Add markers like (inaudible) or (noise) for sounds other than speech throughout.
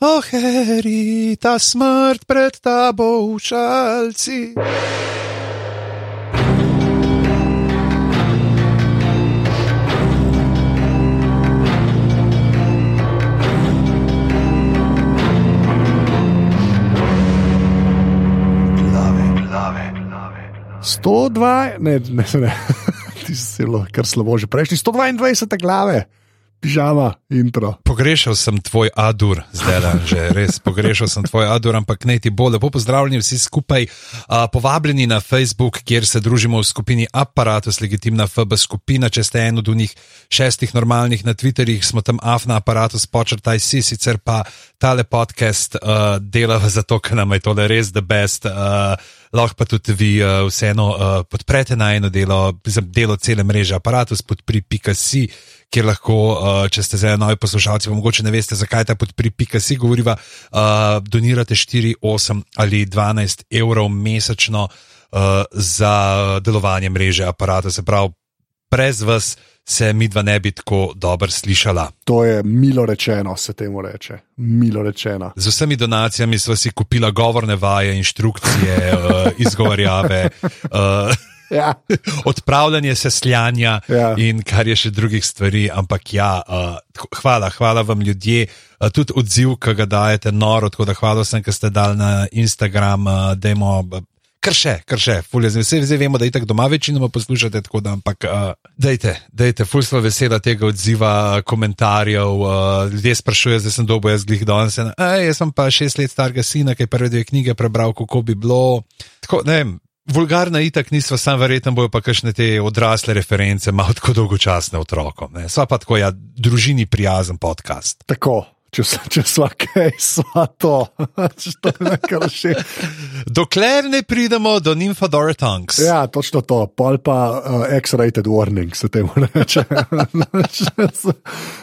Oh, Harry, ta smrt pred tabo v šalci. Glave, 102, ne, ne, ne, (laughs) ti si zelo, kar slabo že prejšnji, 122 glave, pižama, intro. Pogrešal sem tvoj adur, zdaj le že res pogrešal sem tvoj adur, ampak ne ti bo lepo pozdravljeni vsi skupaj, uh, povabljeni na Facebook, kjer se družimo v skupini Apparatus, legitimna FB skupina. Če ste en od njih šestih normalnih na Twitterjih, smo tam afna aparatus, počrtaj si, sicer pa tale podcast uh, dela zato, ker nam je tole res the best. Uh, Lahko pa tudi vi uh, vseeno uh, podprete na eno delo, za delo cele mreže aparatus, podpri.si, kjer lahko, uh, če ste zdaj novi poslušalci, pa mogoče ne veste, zakaj ta podpri.si govoriva, uh, donirate 4, 8 ali 12 evrov mesečno uh, za delovanje mreže aparata. Se pravi, brez vas se mi dva ne bi tako dobro slišala. To je milo rečeno, se temu reče. Milo rečeno. Z vsemi donacijami smo si kupila govorne vaje, inštrukcije, (laughs) uh, izgovarjave. Uh, Ja. (laughs) Odpravljanje sesljanja Ja. in kar je še drugih stvari, ampak ja, uh, hvala, hvala vam ljudje, uh, tudi odziv, ki ga dajete, noro, tako da hvala vsem, ki ste dali na Instagram, uh, dajmo. Kar še, kar še, fulje, zdaj, zdaj vemo, da je tako doma večinoma poslušate, tako da, ampak, uh, dajte, dajte, ful smo vesela tega odziva, komentarjev, uh, ljudje sprašujejo, zdaj sem dobo jaz glih danes, jaz sem pa šest let starega sina, ki je prve dve knjige prebral, kako bi bilo. Tako, ne vem, vulgarna itak nisva, sam verjetno bojo pa kakšne te odrasle reference, malo tako dolgočasne otrokom. Ne. Sva pa tako, ja, družini prijazen podcast. Tako, če, s- če sva kaj, sva to. (laughs) Če to kar še. Dokler ne pridemo do Nymphadora Tonks. Ja, točno to, pol pa uh, X-rated warning se temu (laughs) reče.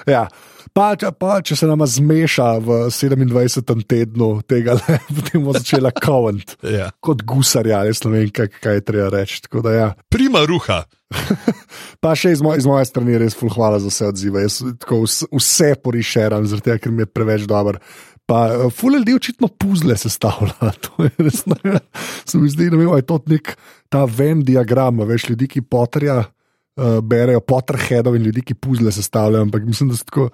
ja. Pa, pa, če se nama zmeša v 27. tednu tega, le, (laughs) potem bomo začela kovant. Ja. Kot gusarja, jaz ne vem, kaj, kaj je treba reči. Ja. Prima ruha. (laughs) Pa še iz, moj, iz moje strani res ful hvala za vse odzive. Jaz tako vse, vse porišeram, zaradi tega, ker mi je preveč dober. Pa eh, ful ljudi očitno puzle sestavlja. (laughs) To je res ne. Se mi zdi, da je to nek ta Venn diagram, veš, ljudi, ki potrja. Uh, berejo Potterheadov in ljudi, ki puzle sestavljajo, ampak mislim, da so tako.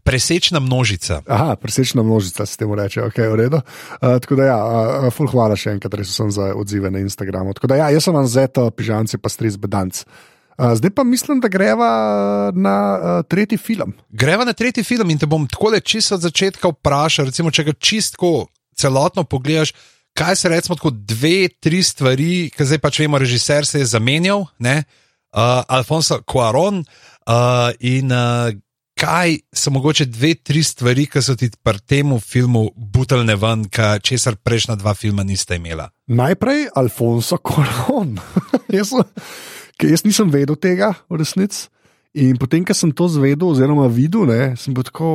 Presečna množica. Aha, presečna množica se temu reče, ok, v redu. Uh, tako da, ja, uh, ful hvala še enkrat, res sem za odzive na Instagramu. Tako da, ja, jaz sem vam zeta, pižanci, pa stric bedanc. Uh, zdaj pa mislim, da greva na uh, tretji film. Greva na tretji film in te bom tako le čisto od začetka vprašal, recimo, če ga čistko celotno pogledaš. Kaj se recimo tako dve, tri stvari, ki zdaj pač vemo, režiser se je zamenjal, ne? Uh, Alfonso Cuaron uh, in uh, kaj so mogoče dve, tri stvari, ki so ti pri tem filmu butelne ven, česar prejšnja dva filma nista imela. Najprej Alfonso Koron. (laughs) jaz, ker jaz nisem vedel tega, v resnici. In potem, ko sem to zvedel, oziroma videl, ne, sem bil tako.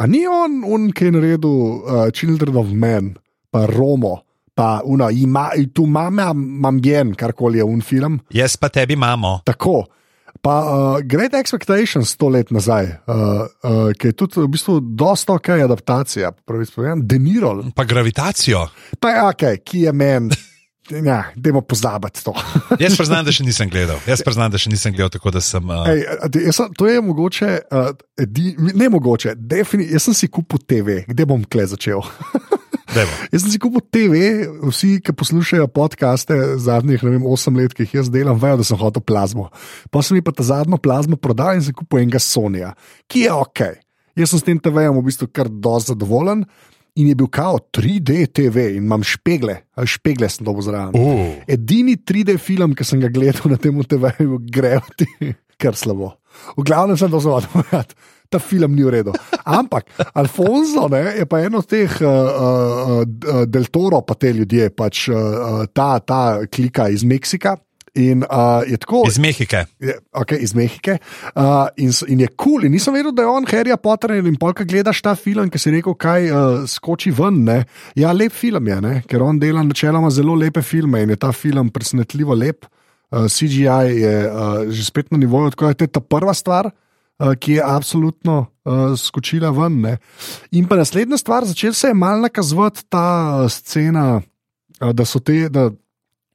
A ni on, on ki je naredil uh, Children of Men, pa Romo, pa Una, ima, tu mama, mambien, karkoli je un film. Jaz pa tebi imamo. Tako. Pa uh, Great Expectations sto let nazaj, uh, uh, ki je tudi v bistvu dosta ok adaptacija, pravi spovedal, Deniro, Pa gravitacijo. pa je ok, ki je meni. Ja, dajmo pozabiti to. (laughs) Jaz priznam, da še nisem gledal. Jaz priznam, da še nisem gledal, tako da sem. Uh, Ej, jaz, to je mogoče, uh, edi, ne mogoče, defini, jaz sem si kupil TV, kde bom kle začel. (laughs) dajmo. Jaz sem si kupil TV, vsi, ki poslušajo podcaste zadnjih vem, 8 let, ki jih jaz delam, vejo, da sem hotel plazmo. Pa sem jim pa ta zadnjo plazmo prodal in sem kupil enega Sonija, ki je ok. Jaz sem s tem TV-jem v bistvu kar dosti zadovoljen. In je bil kao 3D TV in imam špegle, ali špegle sem dobil zraven. Uh. Edini 3D film, ki sem ga gledal na tem TV-ju, gre ti kar slabo. V glavnem sem to zelo (laughs) povedal. Ta film ni v redu. Ampak Alfonso ne, je pa eno od teh uh, uh, uh, Del Toro, pa te ljudje, pač uh, ta, ta klika iz Meksika. In uh, je tako. Iz Mehike. Je, okay, iz Mehike. Uh, in, in je kul, cool. in nisem vedel, da je on Harry Potter. In polka gledaš ta film, ki si rekel, kaj uh, skoči ven. Ne? Ja, lep film je, ne? ker on dela načeloma zelo lepe filme in je ta film presenetljivo lep. Uh, CGI je uh, že spet na nivoju, tako da je ta prva stvar. uh, ki je absolutno uh, skočila ven. Ne. In pa naslednja stvar, začel se je mal nakazovati ta scena, uh, da so te, da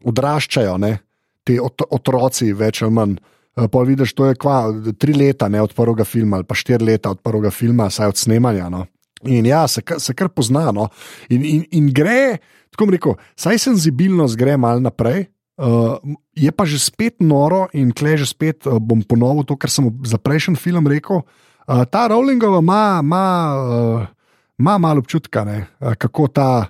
odraščajo ne, ti ot otroci, več ali manj. Uh, pa vidiš, to je kva, tri leta ne, od prvega filma, ali pa štiri leta od prvega filma, saj od snemanja. No. In ja, se, se kar pozna. No. In, in, in gre, tako rekel, saj senzibilnost gre mal naprej. Uh, je pa že spet noro in klej že spet uh, bom ponovil to, kar sem za prejšnji film rekel. Uh, ta Rowlingova ima, ima, uh, ima malo občutka, uh, kako ta,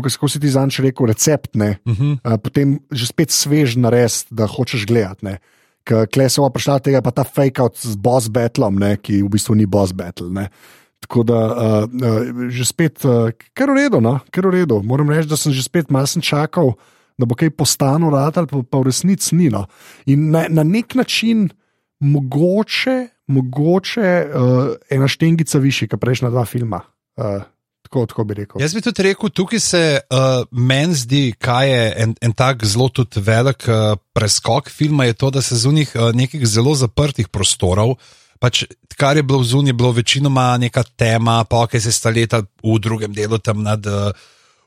kako si ti zanč rekel, recept, uh -huh. uh, potem že spet svež nares, da hočeš gledati. Klej se prišla tega, pa ta fake out z boss battlom, ne, ki v bistvu ni boss battle. Ne. Tako da, uh, uh, že spet, uh, kar v redu, no? kar v redu. Moram reči, da sem že spet malo čakal, da bo kaj postalo, ali pa, pa v resnici ni. No? In na, na nek način mogoče, mogoče uh, ena štengica više, kot prejšnja dva filma. Uh, Tako, tako bi Jaz bi tudi rekel, tukaj se uh, meni zdi, kaj je en, en tak zelo velik uh, preskok filma, je to, da se zunaj uh, nekih zelo zaprtih prostorov, pač, kar je bilo zunaj, bilo večinoma neka tema, pa kaj se sta leta v drugem delu tam nad. Uh,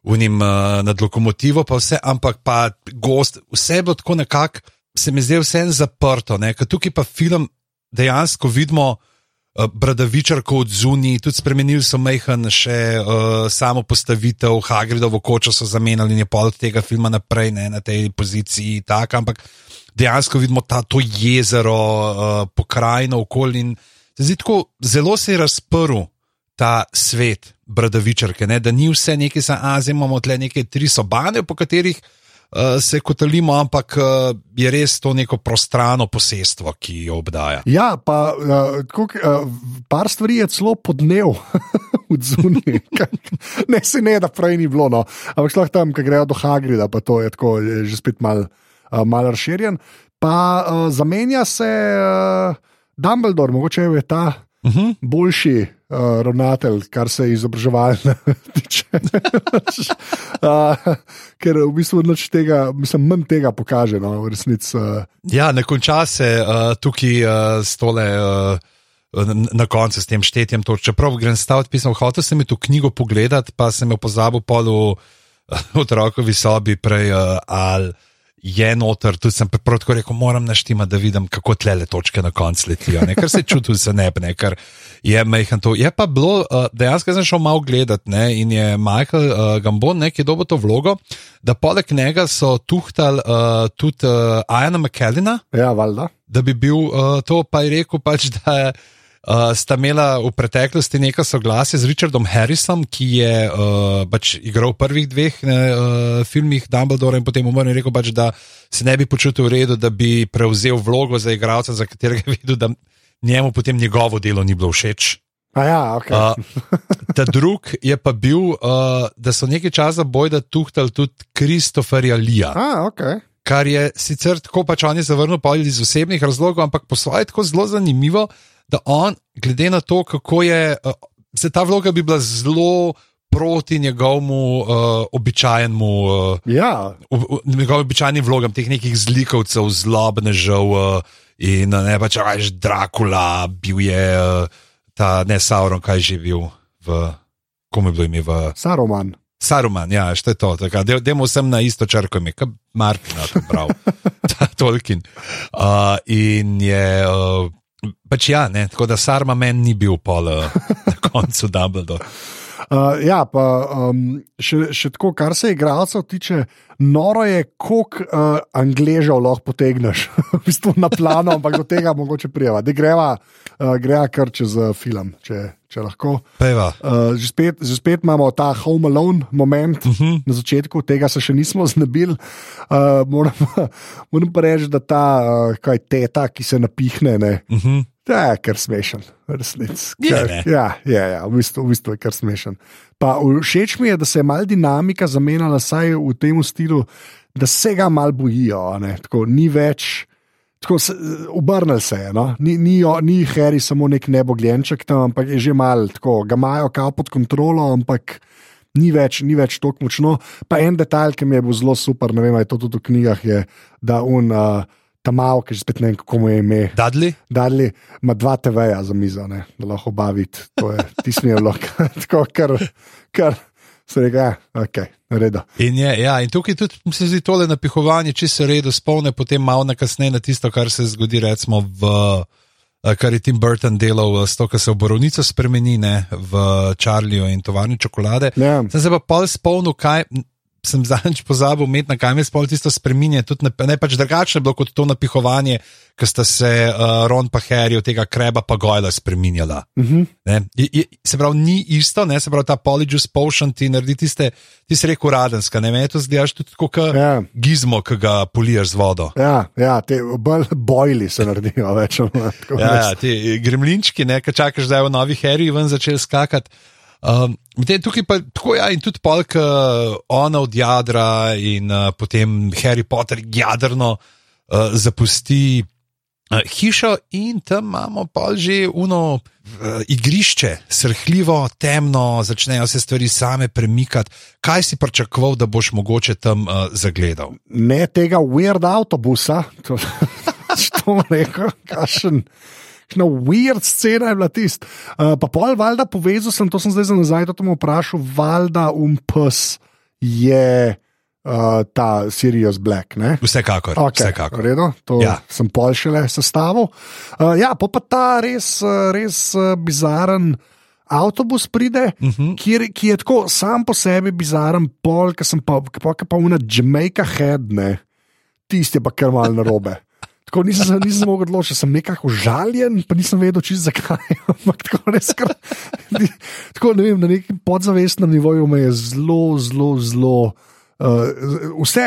unim uh, nad lokomotivo, pa vse, ampak pa gost, vse bo tako nekako, se mi zdi vse zaprto. Tukaj pa film dejansko vidimo bradavičarko od zunij, tudi spremenili so mehen še uh, samo postavitev, Hagridovo kočo so zamenjali in je pol tega filma naprej ne, na tej poziciji. Tak, ampak dejansko vidimo ta, to jezero, uh, pokrajino okolje in zdi tako, zelo se je razprl ta svet bradavičarke, ne? da ni vse nekaj za Azijo, imamo tle neke tri sobane, po katerih uh, se kotalimo, ampak uh, je res to neko prostrano posestvo, ki jo obdaja. Ja, pa uh, kuk, uh, par stvari je celo podnev (laughs) v zuniji. (laughs) ne se ne, da prej ni bilo, no. ampak šlo tam, ki grejo do Hagrida, pa to je tako, je že spet mal, uh, mal razširjen. Pa uh, zamenja se uh, Dumbledore, mogoče je ta uh mhm. -huh. boljši uh, ravnatelj, kar se izobraževalne (laughs) tiče. uh, ker v bistvu noč tega, mislim, manj tega pokaže, no, v resnici. Uh. Ja, ne konča se uh, tukaj uh, stole. Uh... Na koncu s tem štetjem, to, čeprav grem staviti, pisem, hotel sem to knjigo pogledati, pa sem jo pozabil polu (laughs) v otrokovi sobi prej uh, ali je noter, tudi sem prav tako rekel, moram naštima, da vidim, kako tle le točke na koncu letijo, ne? ker se čutim se ne, ne, ker je mehen to. Je pa bilo, uh, dejansko sem šel malo gledati ne? in je Michael uh, Gambon, ki je dobil to vlogo, da poleg njega so tuhtali uh, tudi uh, Ajana McKellina. Ja, valjda. Da bi bil uh, to, pa je rekel pač, da je. Uh, sta imela v preteklosti neko soglasje z Richardom Harrisom, ki je uh, pač igral v prvih dveh ne, uh, filmih Dumbledore in potem umrl in rekel, pač, da se ne bi počutil v redu, da bi prevzel vlogo za igralca, za katerega je videl, da njemu potem njegovo delo ni bilo všeč. Ja, okay. uh, ta drug je pa bil, uh, da so nekaj časa bojda tuhtali tudi Kristoferja Lija. Ah, okay. Kar je sicer tako pač on je zavrnil, pa iz osebnih razlogov, ampak po svoje tako zelo zanimivo da on, glede na to, kako je, uh, se ta vloga bi bila zelo proti njegovemu uh, običajnemu, uh, ja. njegovim običajnim vlogam, teh nekih zlikovcev, zlobnežev uh, in ne pač rečeš Dracula, bil je uh, ta ne Sauron, kaj že bil v. Komu je bilo ime v. Saruman. Saruman, ja, što je to. Demo sem na isto črko, mi je Martin, prav, (laughs) Tolkien. Uh, in je uh, Pač ja, ne, tako da Sarma meni ni bil pol uh, na koncu Dumbledore. Uh, ja, pa um, še, še tako, kar se igralcev tiče, noro je, koliko uh, angležev lahko potegneš (laughs) v bistvu na plano, ampak do tega mogoče prijeva. Da greva, uh, greva kar čez uh, film, če, če lahko. Uh, že, spet, že spet imamo ta home alone moment uh mhm. -huh. na začetku, tega se še nismo (laughs) znebili. Uh, moram, moram pa reči, da ta uh, teta, ki se napihne. Ne, uh mhm. -huh. Ja, je kar smešen, resnici. Ja, ja, ja, v, bistvu, v bistvu je kar smešen. Pa všeč mi je, da se je mal dinamika zamenjala, saj v tem stilu, da se ga mal bojijo. Tako, ni več, tako obrnil se je. No? Ni, ni, ni Harry samo nek nebogljenček tam, ampak je že mal tako, ga imajo kao pod kontrolo, ampak. Ni več, ni več tako močno. Pa en detajl, ki mi je bil zelo super, ne vem, ali je to tudi v knjigah, je, da un, uh, ta mal, ki že spet ne vem, kako mu je ime. Dudley? Dali ima dva TV-ja za mizo, ne, da lahko baviti. To je tisni vlog. (laughs) Tako, kar, kar se reče, ja, ok, redo. In, je, ja, in tukaj tudi se zdi tole napihovanje, če se redo spomne, potem malo nakasneje na tisto, kar se zgodi, recimo, v, eh, kar je Tim Burton delal, eh, s to, kar se v Borovnico spremeni, ne, v Čarliju in tovarni čokolade. Ja. Sem se pa pol spomnil, kaj. Sem zadnjič pozabil, med na kaj me spomni tisto spreminjanje, tudi ne, ne pač drugače bilo kot to napihovanje, ki sta se uh, Ron pa Harry od tega kreba pa gojla spreminjala. Uh -huh. Ne, je, je, se pravi, ni isto, ne, se pravi, ta polyjuice potion ti naredi tiste, ti si rekel radenska, ne, meni to zdiš tudi kot Ja. gizmo, ki ga poliješ z vodo. Ja, ja, te bolj bojli se naredijo več. Ja, ja, ti gremlinčki, ne, ki čakaš, da je v novi Harry ven začel skakati. Um, medtem tukaj pa tako, ja, in tudi polk, uh, ona od jadra, in uh, potem Harry Potter jadrno uh, zapusti uh, hišo, in tam imamo pa že uno uh, igrišče, srhljivo, temno, začnejo se stvari same premikati. Kaj si pričakoval, da boš mogoče tam uh, zagledal? Ne tega weird avtobusa, to (laughs) što rekel, kašen. No, weird scena je bila tista. Uh, pa pol valjda povezal sem, to sem zdaj za nazaj, to sem vprašal, valjda umpus je uh, ta Sirius Black. Ne? Vsekakor. Okay, vsekakor. redo, to Ja. sem pol šele sestavil. Uh, ja, pa, pa ta res, res bizaren avtobus pride, uh Mhm. -huh. kjer, ki je tako sam po sebi bizaren, pol, ki sem pa, ki pa, ki pa una Jamaica head, ne, tisti je pa kar mal narobe. Tako nisem, se- nisem mogel odločiti, sem nekako užaljen, pa nisem vedel, čist zakaj. (laughs) Ampak tako res, tako ne vem, na nekem podzavestnem nivoju me je zelo, zelo, zelo. Uh, vse,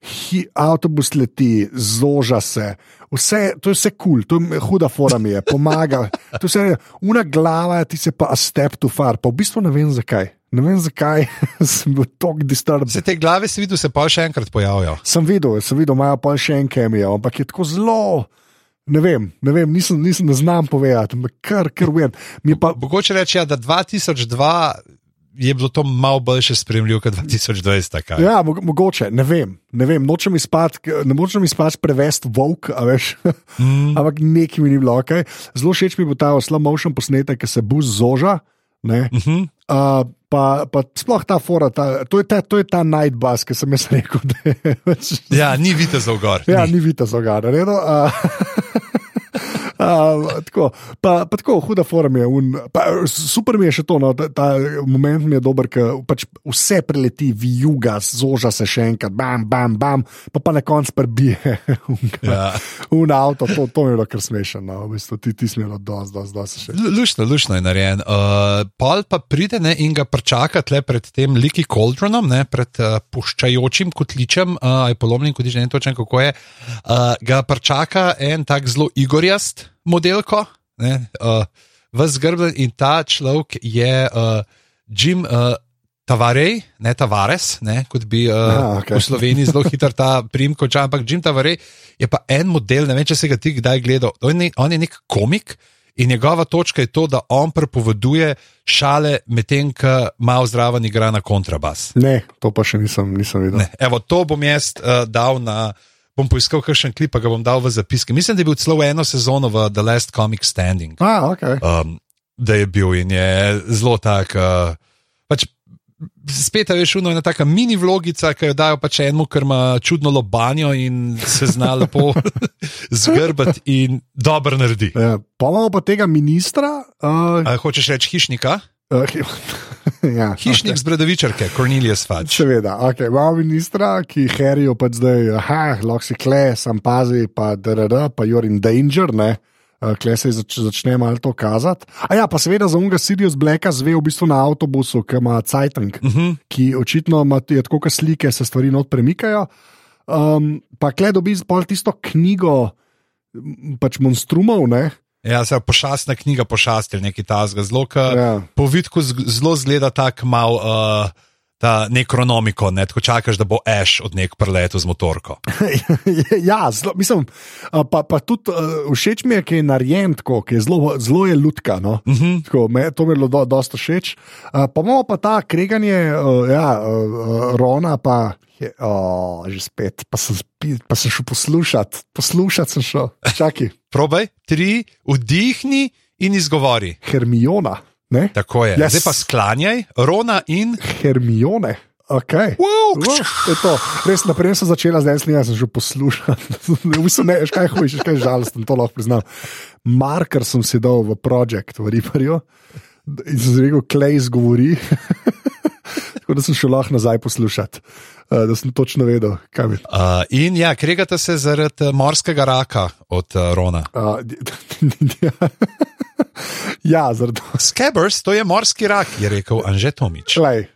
hi, avtobus leti, zoža se, vse, to je vse kul, cool, to je huda forma, je, pomaga. To vse, una glava, ti se pa a step too far, pa v bistvu ne vem zakaj. Ne vem zakaj (laughs) sem bil tako disturbed. Se te glave, si videl, se pa še enkrat pojavijo. Sem videl, sem videl, imajo pa še en kemijo, ampak je tako zelo. Ne vem, ne vem, nisem, nisem ne znam povedati, ampak kar, kar vem. Pa Mogoče reči, ja, da 2002 je bilo to malo boljše spremljivo kot 2020. kaj? Ja, mo mogoče, ne vem, ne vem, nočem izpad, ne morem izpad prevesti volk, a veš, mm. (laughs) ampak nekaj mi ni bilo ok. Zelo všeč mi bo ta slow motion posnetek, ki se bus zoža. Ne, Uh -huh. uh, pa, pa sploh ta fora, ta, to, je ta, to je ta night bus, ki sem jaz rekel, je pač Ja, ni za gor. Ja, ni. ni videti zoga, redo. Uh, (laughs) Uh, tako, pa, pa tako, huda forma je. Un, pa, super mi je še to, no, ta, ta moment mi je dober, ker pač vse preleti, vijuga, zoža se še enkrat, bam, bam, bam, pa pa na koncu prebije (laughs) Ja. un avto, to, to mi je bilo kar smešno, no, v bistvu, ti, ti si imel dosti, dosti, dosti še. Lu- Lušno, lušno je narejen. Uh, Pol pa pride ne, in ga pričaka tle pred tem Liki Cauldronom, ne, pred uh, puščajočim kotličem, uh, je polomljen kotlič, ne točno kako je. Uh, ga pričaka en tak zelo igorjast modelko, ne, uh, v zgrben in ta človek je uh, Jim. Uh, Tavarej, ne Tavares, ne, kot bi uh, Aha, okej. v Sloveniji zelo hitro ta prim končal, ampak Jim Tavarej je pa en model, ne vem, če si ga ti kdaj gledal. On je, on je nek komik in njegova točka je to, da on prepoveduje šale, medtem ko malo zraven igra na kontrabas. Ne, to pa še nisem, nisem videl. Ne, evo, to bom jaz uh, dal na. Bom poiskal kakšen klip, pa ga bom dal v zapiske. Mislim, da je bil celo eno sezono v The Last Comic Standing, A, okay. um, da je bil in je zelo tak. Uh, pač, spet je šuno ena taka mini vlogica, ki jo dajo pač enemu, ker ima čudno lobanjo in se zna lepo (laughs) zgrbati in dobro naredi. Ja, pa imamo pa tega ministra. Uh, A, hočeš reči hišnika? Uh, (laughs) ja, Hišnik z Bredovičarke, Cornelius Fudge. Seveda, okay. imamo ministra, ki herijo pa zdaj, ah, lahko si kle, sam pazi, pa DRD, pa you're in danger, ne. Uh, Kle se zač začne malo to kazati. A ja, pa seveda za unga Sirius Blacka zve v bistvu na avtobusu, ki ima Cajtank, uh -huh. ki očitno ima tako, kot slike, se stvari not premikajo. Um, pa kle dobi pol tisto knjigo, pač monstrumov, ne. Ja, se pošastna knjiga pošasti ali nekaj tasga. Zelo, ka, Ja. po vidku zelo zgleda tak mal. Uh, ta nekronomiko, ne, tako čakaš, da bo Ash od nek preletu z motorko. (laughs) ja, zelo, mislim, pa, pa tudi uh, všeč mi je, ki je narejen tako, ki je zelo, zelo je lutka. No? Uh Mhm. -huh. tako, me, to mi je bilo do, dosta všeč. Uh, pa imamo pa ta kreganje, uh, ja, uh, Rona, pa je, oh, že spet, pa sem, pa sem šel poslušati, poslušati sem šel, čakaj, Probaj, tri, vdihni in izgovori. Hermiona, ne? Tako je. Yes. Zdaj pa sklanjaj, Rona in. Hermione. Okay. Wow, Wow. Res, naprej sem začela, zdaj sem, sem že poslušala. (laughs) bistvu ne, kaj hujše, kaj žalosten, to lahko priznam. Marker sem si dal v projekt v Riparju in sem rekel, klej izgovori. (laughs) Tako da sem šel lahko nazaj poslušati, da sem točno vedel, kaj bi. Uh, in ja, kregate se zaradi eh, morskega raka od uh, Rona. Uh, (laughs) ja, zaradi tega. Scabbers, to je morski rak, je rekel Anže Tomič. Klej,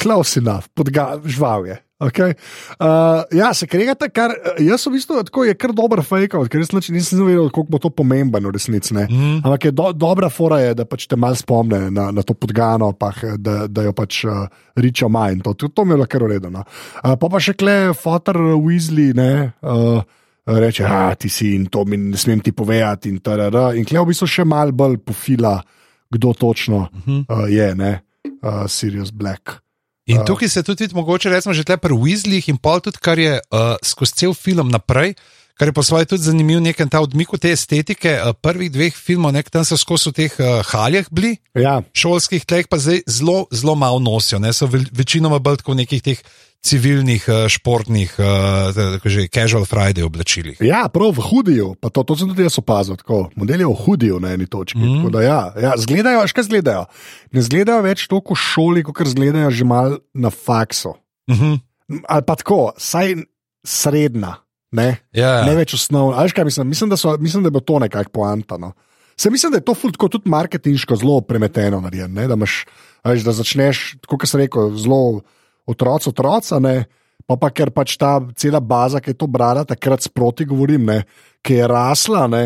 close enough, podga, žval je. Okay. Uh, ja, se kregate, kar jaz v bistvu tako je kar dober fake, ker res nič nisem vedel, koliko bo to pomembno v resnici. Mm. Ampak je do, dobra fora, je, da pač te mal spomne na, na to podgano, pa, da, da jo pač uh, ričo manj. To, to, to mi je bilo kar uredno. Uh, pa pa še kle, fotor Weasley, ne. Uh, Reče, da ti si in to mi ne smem ti povedati. In, tarara. in klej v bistvu še mal bolj pofila, kdo točno uh, je, ne, uh, Sirius Black. In tukaj se tudi vidi, mogoče rečemo, že tukaj pri Weasleyih in pol tudi, kar je uh, skozi cel film naprej. Kar je po svoje tudi zanimivo, nekaj ta odmik od te estetike uh, prvih dveh filmov, nek tam so skozi v teh uh, haljah bili, Ja, šolskih tleh pa zdaj zelo, zelo malo nosijo, ne so ve, večinoma bolj tako v nekih teh civilnih, uh, športnih, tako že casual Friday oblačilih. ja prav v hudiju, pa to, to sem tudi jaz opazil, tako model je v hudiju na eni točki. Mm. Da, ja, ja, zgledajo, še kaj zgledajo. Ne zgledajo več toliko v šoli, kot zgledajo že mal na faksu. Uh -huh. Ali pa tako, saj srednja, ne, ja, ne več osnovna. Ali veš kaj mislim? Mislim, da, so, mislim, da bilo to nekako poantano. Se mislim, da je to ful, tako tudi marketinško zelo premeteno narejeno, ne, da, imaš, veš, da začneš, kot sem rekel, zelo otroci, otroca, ne. Pa, pa ker pač ta cela baza, ki je to brala, takrat sproti govorim, ne, ki je rasla, ne,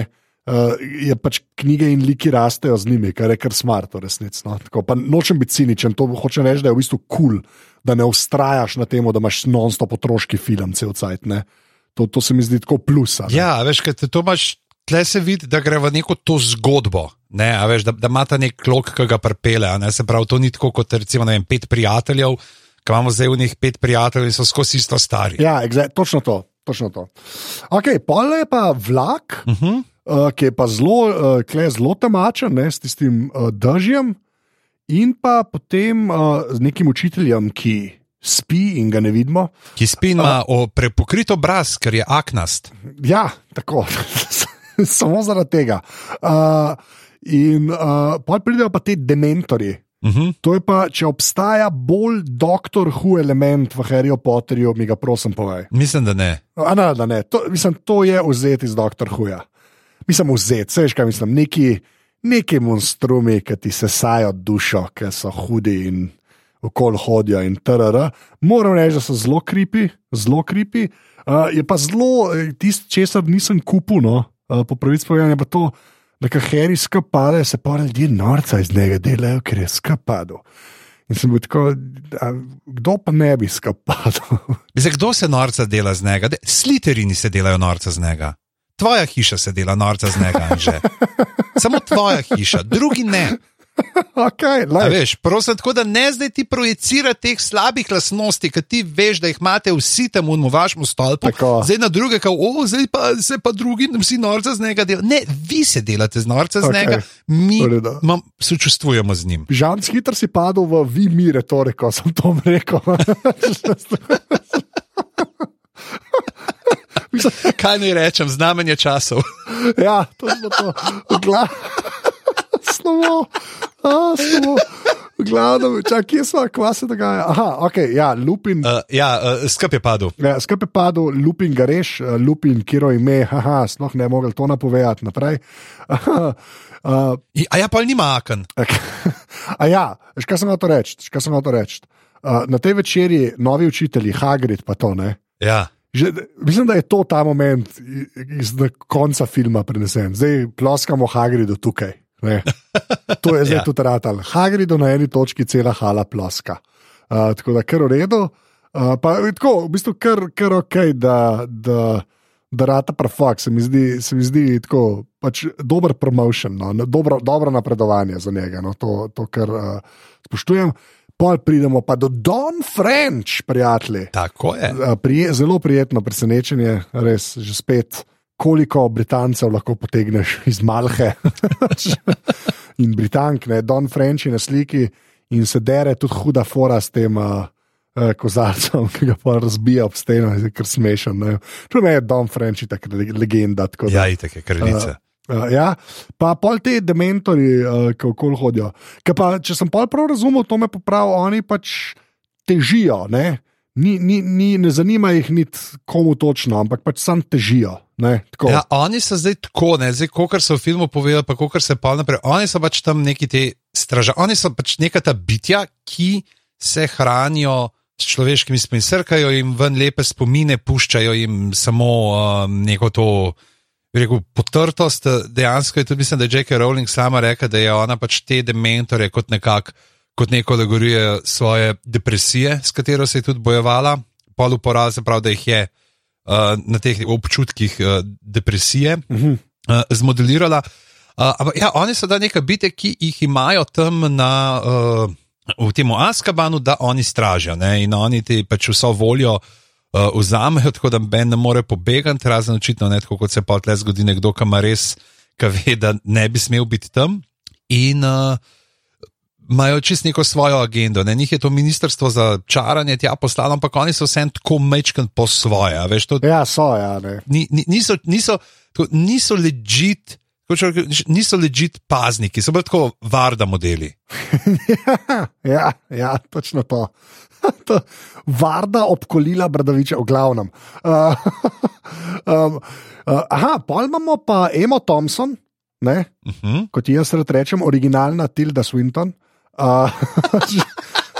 uh, je pač knjige in liki rastejo z njimi, kar je kar smart, v resnici. No. Tako, nočem biti ciničen, to hoče reči, da je v bistvu kul, cool, da ne ustrajaš na tem, da imaš non-stop otroški film, cel cajt. ne. To, to se mi zdi tako plus. ne. Ja, veš, kaj te to imaš, tle se vidi, da gre v neko to zgodbo. Ne, a veš, da, da ima ta nek klok, ki ga prepele. se pravi, to ni tako kot recimo vem, pet prijateljev, ki imamo zdaj v njih pet prijateljev in so skozi isto stari. Ja, exact, točno to. Točno to. Okay, pol je pa vlak, uh -huh. uh, ki je pa zelo, uh, zelo temačen, ne, s tistim uh, držjem, in pa potem uh, z nekim učiteljem, ki spi in ga ne vidimo. Ki spi ima uh, prepokrit obraz, ker je aknast. Ja, tako, (laughs) samo zaradi tega. Uh, in uh, pol pridejo pa ti dementori. Uh -huh. To je pa, če obstaja bolj doktor Hu element v Harryju Potterju, mi ga prosim povej. Mislim, da ne. A, ne, da ne. To, mislim, to je vzet iz doktor Huja. Mislim, vzet, veš kaj mislim, neki, neki monstrumi, ki ti sesajo dušo, ki so hudi in okol hodijo in trr. Moram reči, da so zelo kripi, zelo kripi. Uh, je pa zelo, tisto, česar nisem kupil, no, uh, po pravici povedano, pa to, da ka Harry skapade, se pa ljudje norca iz njega delajo, ker je skapado. In sem bil tako, a, kdo pa ne bi skapadal? Zdaj, (laughs) kdo se norca dela z njega? De, sliterini se delajo norca z njega. Tvoja hiša se dela norca z njega, že. (laughs) Samo tvoja hiša, drugi ne. Okay, A veš, prosim, tako da ne zdaj ti projicira teh slabih lastnosti, ki ti veš, da jih imate vsi tam v vašem stolpu. Tako. Zdaj na druge, kao, o, zdaj pa se pa drugi, vsi norca z njega delajo. Ne, vi se delate z norca z Okej. njega, mi redu. mam, sočustvujemo z njim. Žan, hitro si padel v vi mi retoriko, sem to rekel. (laughs) Kaj naj rečem, znamenje časov. ja, to je to. Slovo. A, slovo. V glavu, čakaj, kje smo, kva se dogaja. Aha, ok, ja, lupin. Uh, ja, uh, skrb je padel. Ja, Skupaj je padel, lupin ga reš, eh, lupin, kiro ime, haha, sploh ne mogel to napovedati naprej. Uh, I- A ja, pa nima aken. (laughs) A ja, veš, kaj sem hotel reči? veš, kaj sem hotel reči? Uh, na tej večerji novi učitelji, Hagrid, pa to ne. Ja. Že, mislim, da je to ta moment iz konca filma prenesen. Zdaj ploskamo Hagridu tukaj. (laughs) To je zdaj Ja. tudi ratal. Hagridu na eni točki cela hala ploska. Uh, tako da, kar v redu. Uh, pa je tako, v bistvu, kar, kar ok, da, da, da rata prafak, se mi zdi, se mi zdi tako, pač dober promotion, no, dobro, dobro napredovanje za njega, no, to, to kar uh, spoštujem. Pol pridemo pa do Don French, prijatelji. Tako je. Prije, zelo prijetno presenečenje, res že spet, koliko Britancev lahko potegneš iz Malhe. (laughs) in Britank, ne, Don French je na sliki in se dere tudi huda fora s tem. Uh, Uh, kozarcem, (laughs) ki ga pa razbija ob steno, je kar smešen. Ne. To je Don French, tako legenda. Tako ja, itek je kraljica. Uh, uh, ja. Pa pol te dementori, uh, ki okoli hodijo. Pa, če sem pol prav razumel, to me popravi, oni pač težijo. Ne, ni, ni, ni, ne zanima jih niti komu točno, ampak pač sam težijo. Ne, ja, oni so zdaj tako, ne, zdaj, kot so v filmu povedali, pa kot se pa naprej. Oni so pač tam neki te straže, oni so pač neka ta bitja, ki se hranijo s človeškimi spomini, srkajo jim ven lepe spomine, puščajo jim samo um, neko to. Rekel, potrtost, dejansko je tudi, mislim, da je J.K. Rowling sama rekla, da je ona pač te dementore kot, nekak, kot neko alegorijo svoje depresije, s katero se je tudi bojevala, pol uporaza, prav, da jih je uh, na teh občutkih uh, depresije uh -huh. uh, zmodelirala. Uh, ampak ja, oni so da neka bitja, ki jih imajo tam na. Uh, v tem Askabanu, da oni stražijo ne? in oni ti pač vso voljo uh, vzamejo, tako da Ben ne more pobegati, razen očitno ne tako, kot se pa tle zgodi nekdo, ki ima res, ki ve, da ne bi smel biti tam. In uh, imajo čist neko svojo agendo. Ne? Njih je to ministrstvo za čaranje tja poslalo, ampak oni so vsem tako mečken po svoje. Veš, to, ja, so, ja. Ni, niso, niso, niso legit niso ležit pazniki, so bolj tako varda modeli. (laughs) ja, ja, točno to. (laughs) to varda obkolila Bradaviča, v glavnem. Uh, (laughs) um, uh, aha, pol imamo pa Emo Thompson, ne, uh mhm. -huh. kot jaz rečem, originalna Tilda Swinton. Uh,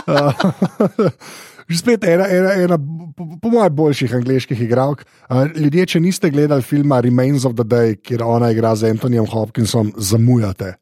(laughs) uh, Že spet ena, ena, ena po, po mojem, boljših angliških igralk. Uh, ljudje, če niste gledali filma Remains of the Day, kjer ona igra z Antonijem Hopkinsom, zamujate,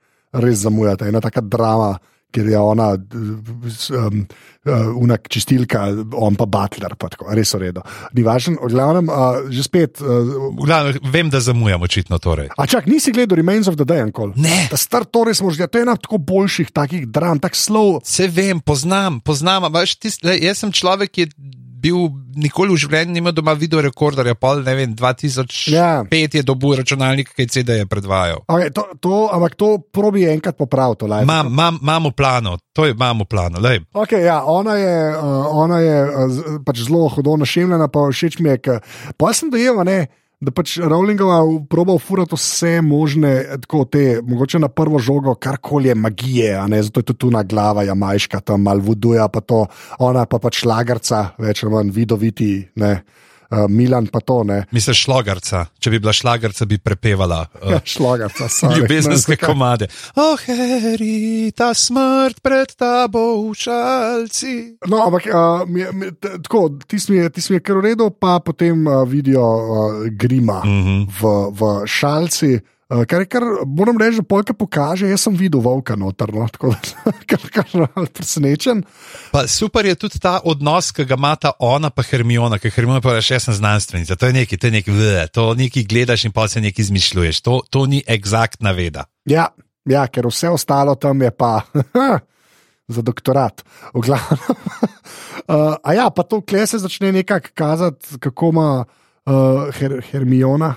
res zamujate. Ena taka drama, kjer je ona, um, uh, unak čistilka, on pa butler, pa tako, res uredo. Ni važno, v glavnem, uh, že spet. Uh, glavnem, vem, da zamujam očitno torej. A čak, nisi gledal Remains of the Day, enkoli? Ne. Ta star torej smo že, to je ena tako boljših takih dram, tako slow. Se vem, poznam, poznam, ampak jaz sem človek, ki je bil nikoli v življenju nima doma video rekorderja, pol ne vem, 2005 ja. je dobil računalnik, ki je CD-je predvajal. Okay, to, to, ampak to probi enkrat popraviti. Imamo plano, to je imamo plano. Okay, ja, ona je, uh, ona je uh, pač zelo hodona šemljena, pa všeč mi je, pa sem dojel, ne da pač Rowlingova proba ufurati vse možne, tako te, mogoče na prvo žogo, karkoli je magije, ne, zato je tu na glava, ja, majška tam mal voduja, pa to, ona pa pač lagarca, več ali manj vidoviti, ne. Uh, Milan pa to ne. Misliš šlagarca? Če bi bila šlagarca, bi prepevala. Uh, ja, šlagarca, sorry. Ljubezenske no, komade. Oh, Harry, ta smrt pred tabo v šalci. No, ampak uh, mi, mi, tako, ti smo je kar v redu, pa potem uh, vidijo uh, grima mm -hmm. v, v šalci. Uh, kar je kar, moram reči, da polka pokaže, jaz sem videl volka notrno, tako da (laughs) kar, kar je presenečen. Pa super je tudi ta odnos, ki ga ima ta ona pa Hermiona, ker Hermiona pa reče, jaz sem znanstvenica, to je nekaj, to je nekaj, vle, to nekaj gledaš in pa se nekaj izmišljuješ, to, to ni egzaktna veda. Ja, ja, ker vse ostalo tam je pa (laughs) za doktorat. V glavnem. uh, (laughs) a ja, pa to kle se začne nekako kazati, kako ima uh, Her Hermiona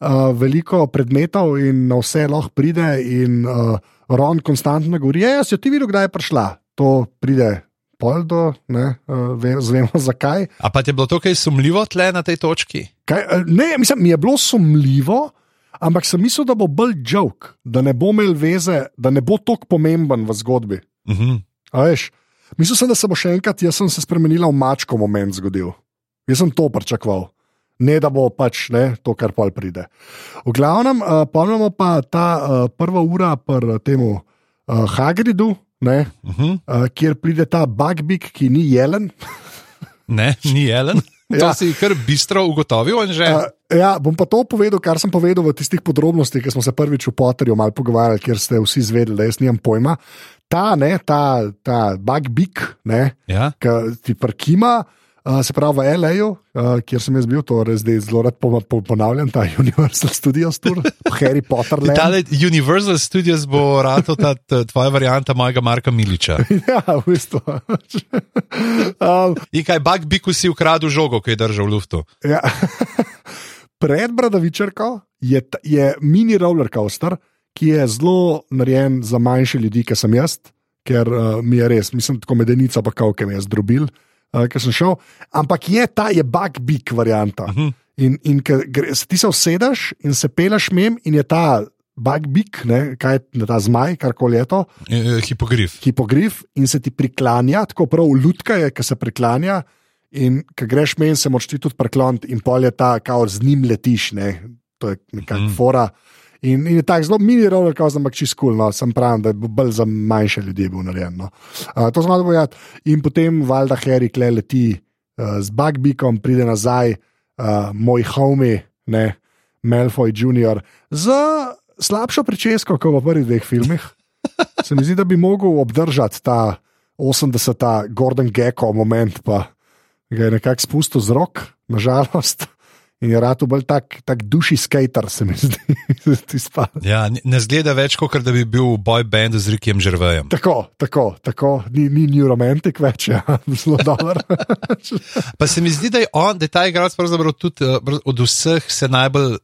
uh, veliko predmetov in na vse lahko pride, in uh, Ron konstantno govori: Ja, si ti videl, kdaj je prišla. To pride. Poldo, ne, uh, zvemo (laughs) zakaj. A pa ti je bilo to kaj sumljivo tle na tej točki? Kaj, ne, mislim, mi je bilo sumljivo, ampak sem mislil, da bo bolj joke, da ne bo imel veze, da ne bo tako pomemben v zgodbi. Uh -huh. veš, mislil sem, da se bo še enkrat, jaz sem se spremenila v mačko moment zgodil. Jaz sem to pričakoval ne da bo pač ne, to, kar pol pride. V glavnem, uh, pomnimo pa ta uh, prva ura pri tem uh, Hagridu, ne, uh -huh. uh, kjer pride ta Bugbik, ki ni jelen. (laughs) ne, ni jelen. (laughs) To ja. si kar bistro ugotovil. Uh, ja, bom pa to povedal, kar sem povedal v tistih podrobnostih, ki smo se prvič v Potterju malo pogovarjali, ker ste vsi zvedeli, da jaz nimam pojma. ta, ne, ta, ta bug Ja? ki ti prkima. Uh, se pravi, v L.A., uh, kjer sem jaz bil, to res zdaj zelo rad po, po, ponavljam, ta Universal Studios tour, (laughs) Harry Potter. Tale Universal Studios bo rado ta tvoja varianta mojega Marka Miliča. (laughs) Ja, v bistvu. (laughs) um, In kaj, Bug Biku si ukradel žogo, ki je držal v luftu. ja. Pred Bradavičarko je, je mini roller coaster, ki je zelo narejen za manjše ljudi, kot sem jaz, ker uh, mi je res, mislim, tako medenica, pa kao, ki me je zdrobil, uh, ker sem šel. Ampak je ta, je bug big varianta. Uh -huh. In, in gre, ti se usedeš in se peleš mem, in je ta bug big, ne, kaj je ta zmaj, karkoli je to. Eh, Hipogrif. hipogrif in se ti priklanja, tako prav lutka je, ki se priklanja. In ko greš meni, se moraš ti tudi prikloniti, in pol je ta, kao z njim letiš, ne? to je nekakšna Mhm. mm. fora. In, in je tako zelo mini roller coaster, ampak čist kul, no, sem pravi, da je bolj za manjše ljudi bil narejen. No. Uh, to smo povedali. In potem valjda Harry kle leti uh, z Bugbikom, pride nazaj, uh, moj homie, ne, Malfoy Jr. z slabšo pričesko, kot v prvih dveh filmih. (laughs) Se mi zdi, da bi mogel obdržati ta 80. Gordon Gecko moment, pa ga je nekako spustil z rok, nažalost. In je rado bolj tak, tak duši skater, se mi zdi. (laughs) Ti spada. Ja, ne- zgleda več, kot da bi bil v boy bandu z Rikijem Žrvejem. Tako, tako, tako, ni, ni new romantik več, ja. (laughs) zelo dobro. (laughs) Pa se mi zdi, da je on, da je ta igralec pravzaprav tudi prav- od vseh se najbolj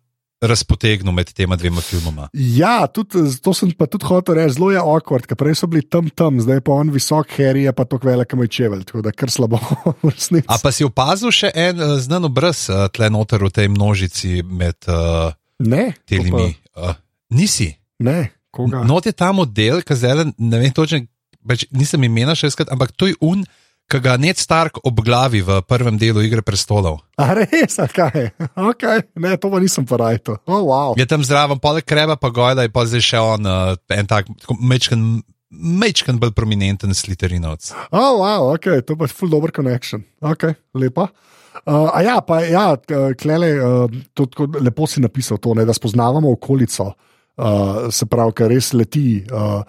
razpotegnil med tema dvema filmoma. ja, tudi, to sem pa tudi hotel reči, zelo je awkward, ker prej so bili tam tam, zdaj pa on visok, Harry je pa tako velik, moj čevelj, tako da kar slabo (laughs) v resnici. A pa si opazil še en uh, znan obraz uh, tle noter v tej množici med uh, Ne, telimi? Uh, nisi. Ne, koga? Not je ta model, zdaj ne vem točno, pač nisem imena še skrat, ampak to je un, ki ga Ned Stark obglavi v prvem delu Igre prestolov. A res, a kaj? Okay. Ne, to pa nisem porajto. Oh, wow. Je tam zraven, poleg kreba, pa gojla je pa zdaj še on, uh, en tak, mečken, mečken bolj prominenten sliterinovc. Oh, wow, ok, to pa je full dobro connection. Ok, lepa. Uh, a ja, pa ja, klele, uh, to, tako lepo si napisal to, ne, da spoznavamo okolico, uh, se pravi, ker res leti. Uh,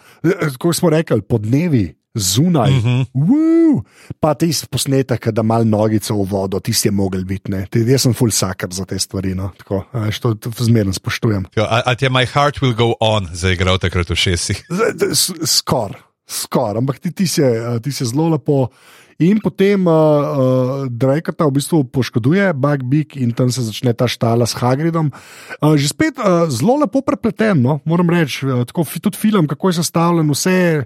kot smo rekli, podnevi. Zunaj, uh Mhm. -huh. pa ti posnetek, da mal nogico v vodo, ti si je mogel biti. ne. Ti- Jaz sem full sakar za te stvari, no. tako, veš, to, zmerno spoštujem. A, a ti je My Heart Will Go On zaigral takrat v šestih? Skoraj, skor, ampak ti, ti, si, je, ti si zelo lepo. In potem uh, uh, Drakata v bistvu poškoduje Bugbig in tam se začne ta štala s Hagridom. Uh, že spet uh, zelo lepo prepleten, no? moram reči, uh, tako tudi film, kako je sestavljen, vse,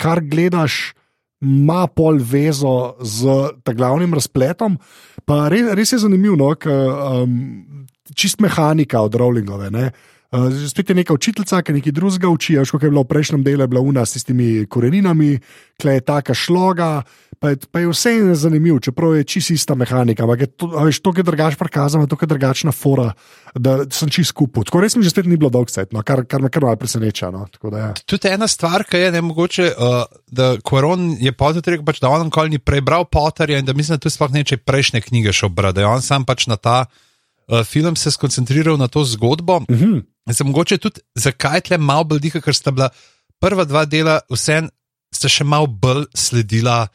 kar gledaš, ima pol vezo z ta glavnim razpletom. Pa res, res je zanimivo, no? ker um, čist mehanika od Rowlingove. Ne? Uh, spet je neka učiteljica, ki nekaj drugega uči, veš, kot je bilo v prejšnjem delu, bila una s tistimi koreninami, klej je taka šloga, pa je, pa je vse zanimivo, čeprav je čisto ista mehanika, ampak je to, veš, to je drugač prikazano, to je drugačna fora, da sem čisto skupaj. Tako res mi že spet ni bilo dolg set, no, kar, kar me kar malo preseneča. No, ja. Tudi ena stvar, ki je ne mogoče, uh, da Quaron je Potter rekel, pač, da on nikoli ni prebral Potterja in da mislim, da tudi sploh neče prejšnje knjige še je on sam pač na ta uh, film se skoncentriral na to zgodbo. uh -huh. In se mogoče tudi, zakaj tle malo bolj diha, ker sta bila prva dva dela, vse sta še malo bolj sledila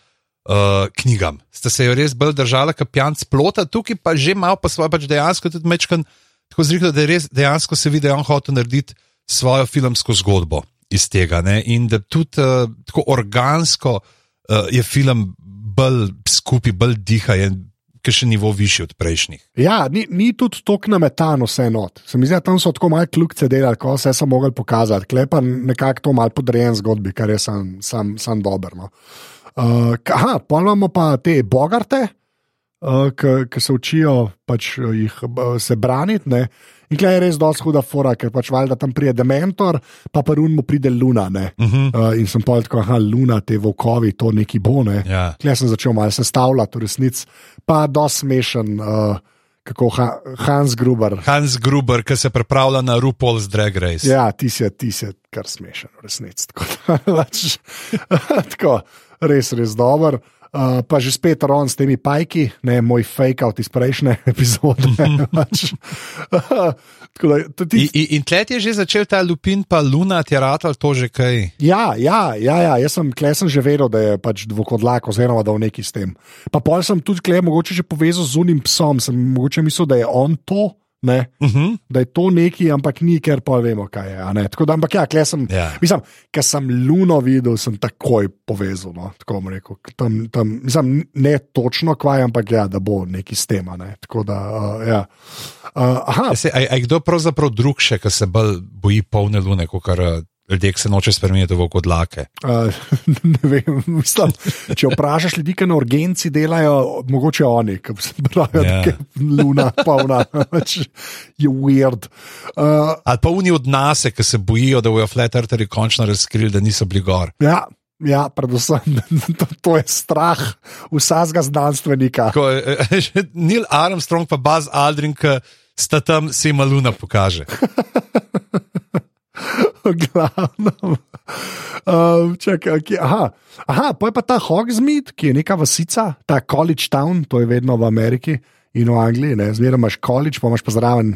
uh, knjigam. Sta se jo res bolj držala, kot pijanc plota, tukaj pa že malo pa svoje, pač dejansko tudi mečkan, tako zrihlo, da je res dejansko se vidi, da je on hotel narediti svojo filmsko zgodbo iz tega. Ne? In da tudi uh, tako organsko uh, je film bolj skupaj, bolj diha. Je, Ki še nivo višji od prejšnjih. Ja, ni, ni tudi tako nametano vse not. Se mi zdi, tam so tako malo kljukce delali, ko vse so mogli pokazati. Klepa nekako to malo podrejen zgodbi, kar je sam, sam, sam dober. No. Uh, ka- aha, pa imamo pa te bogarte, uh, ki se učijo pač, uh, jih, uh, se braniti. Ne. In klej je res dosti huda fora, ker pač valjda tam pride dementor, pa pa run mu pride luna. Uh Uh -huh. uh, in sem pa tako, aha, luna, te volkovi, to neki bone. ja. Klej sem začel malo sestavljati, v resnici pa dosti smešen, uh, kako ha, Hans Gruber. Hans Gruber, ki se pripravlja na RuPaul's Drag Race. Ja, ti si, ti si kar smešen, v resnici. Tako, (laughs) pač, (laughs) tako res, res dober. Uh, pa že spet ron s temi pajki, ne moj fake out iz prejšnje (laughs) epizode. pač. (laughs) Tako da, to ti- In, in, tleh je že začel ta lupin, pa luna, ti je ratal to že kaj. Ja, ja, ja, ja. jaz sem, klej sem že vedel, da je pač dvokodlak, oziroma da v neki s tem. Pa pol sem tudi, klej, mogoče že povezal z unim psom, sem mogoče mislil, da je on to. Ne, Uh -huh. da je to neki, ampak ni, ker pa vemo, kaj je. Tako da, ampak ja, klej sem. Ja. Mislim, ker sem luno videl, sem takoj povezal. No, tako rekel. Tam, tam, mislim, ne točno kvaj, ampak ja, da bo neki s tem. ne. Tako da, uh, ja. uh, aha, Se, a, a je kdo pravzaprav drug še, ki se bolj boji polne lune, kot kar ljudje, ki se noče spremeniti v kodlake? Uh, (laughs) ne vem, mislim, če vprašaš ljudi, ki na urgenci delajo, mogoče oni, ki pravijo, da Ja. je luna polna, (laughs) pač je weird. Uh, Ali pa oni od nas, ki se bojijo, da bojo flat eartheri končno razkrili, da niso bili gor. ja, ja, predvsem (laughs) to, to je strah vsakega znanstvenika. Ko, eh, Neil Armstrong pa Buzz Aldrin, ki sta tam, se jim luna pokaže. Glavno. Um, čakaj, okay, aha, aha, pa je pa ta Hogsmeade, ki je neka vasica, ta college town, to je vedno v Ameriki in v Angliji. ne, Zmeraj imaš college, pa imaš pa zraven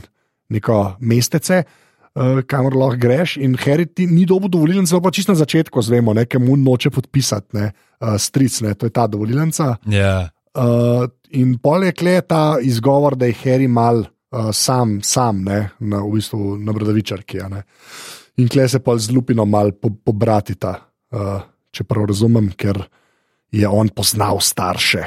neko mestece, uh, kamor lahko greš. In Harry ti ni dobil dovolilnice, pa čisto na začetku zvemo, nekaj mu noče podpisati, ne, uh, stric, ne, to je ta dovolilnica. Ja. Uh, in pol je kle ta izgovor, da je Harry mal uh, sam, sam ne, na, v bistvu na bradavičarki. a ne. In kle se pa z lupino mal po, pobratita, uh, če prav razumem, ker je on poznal starše.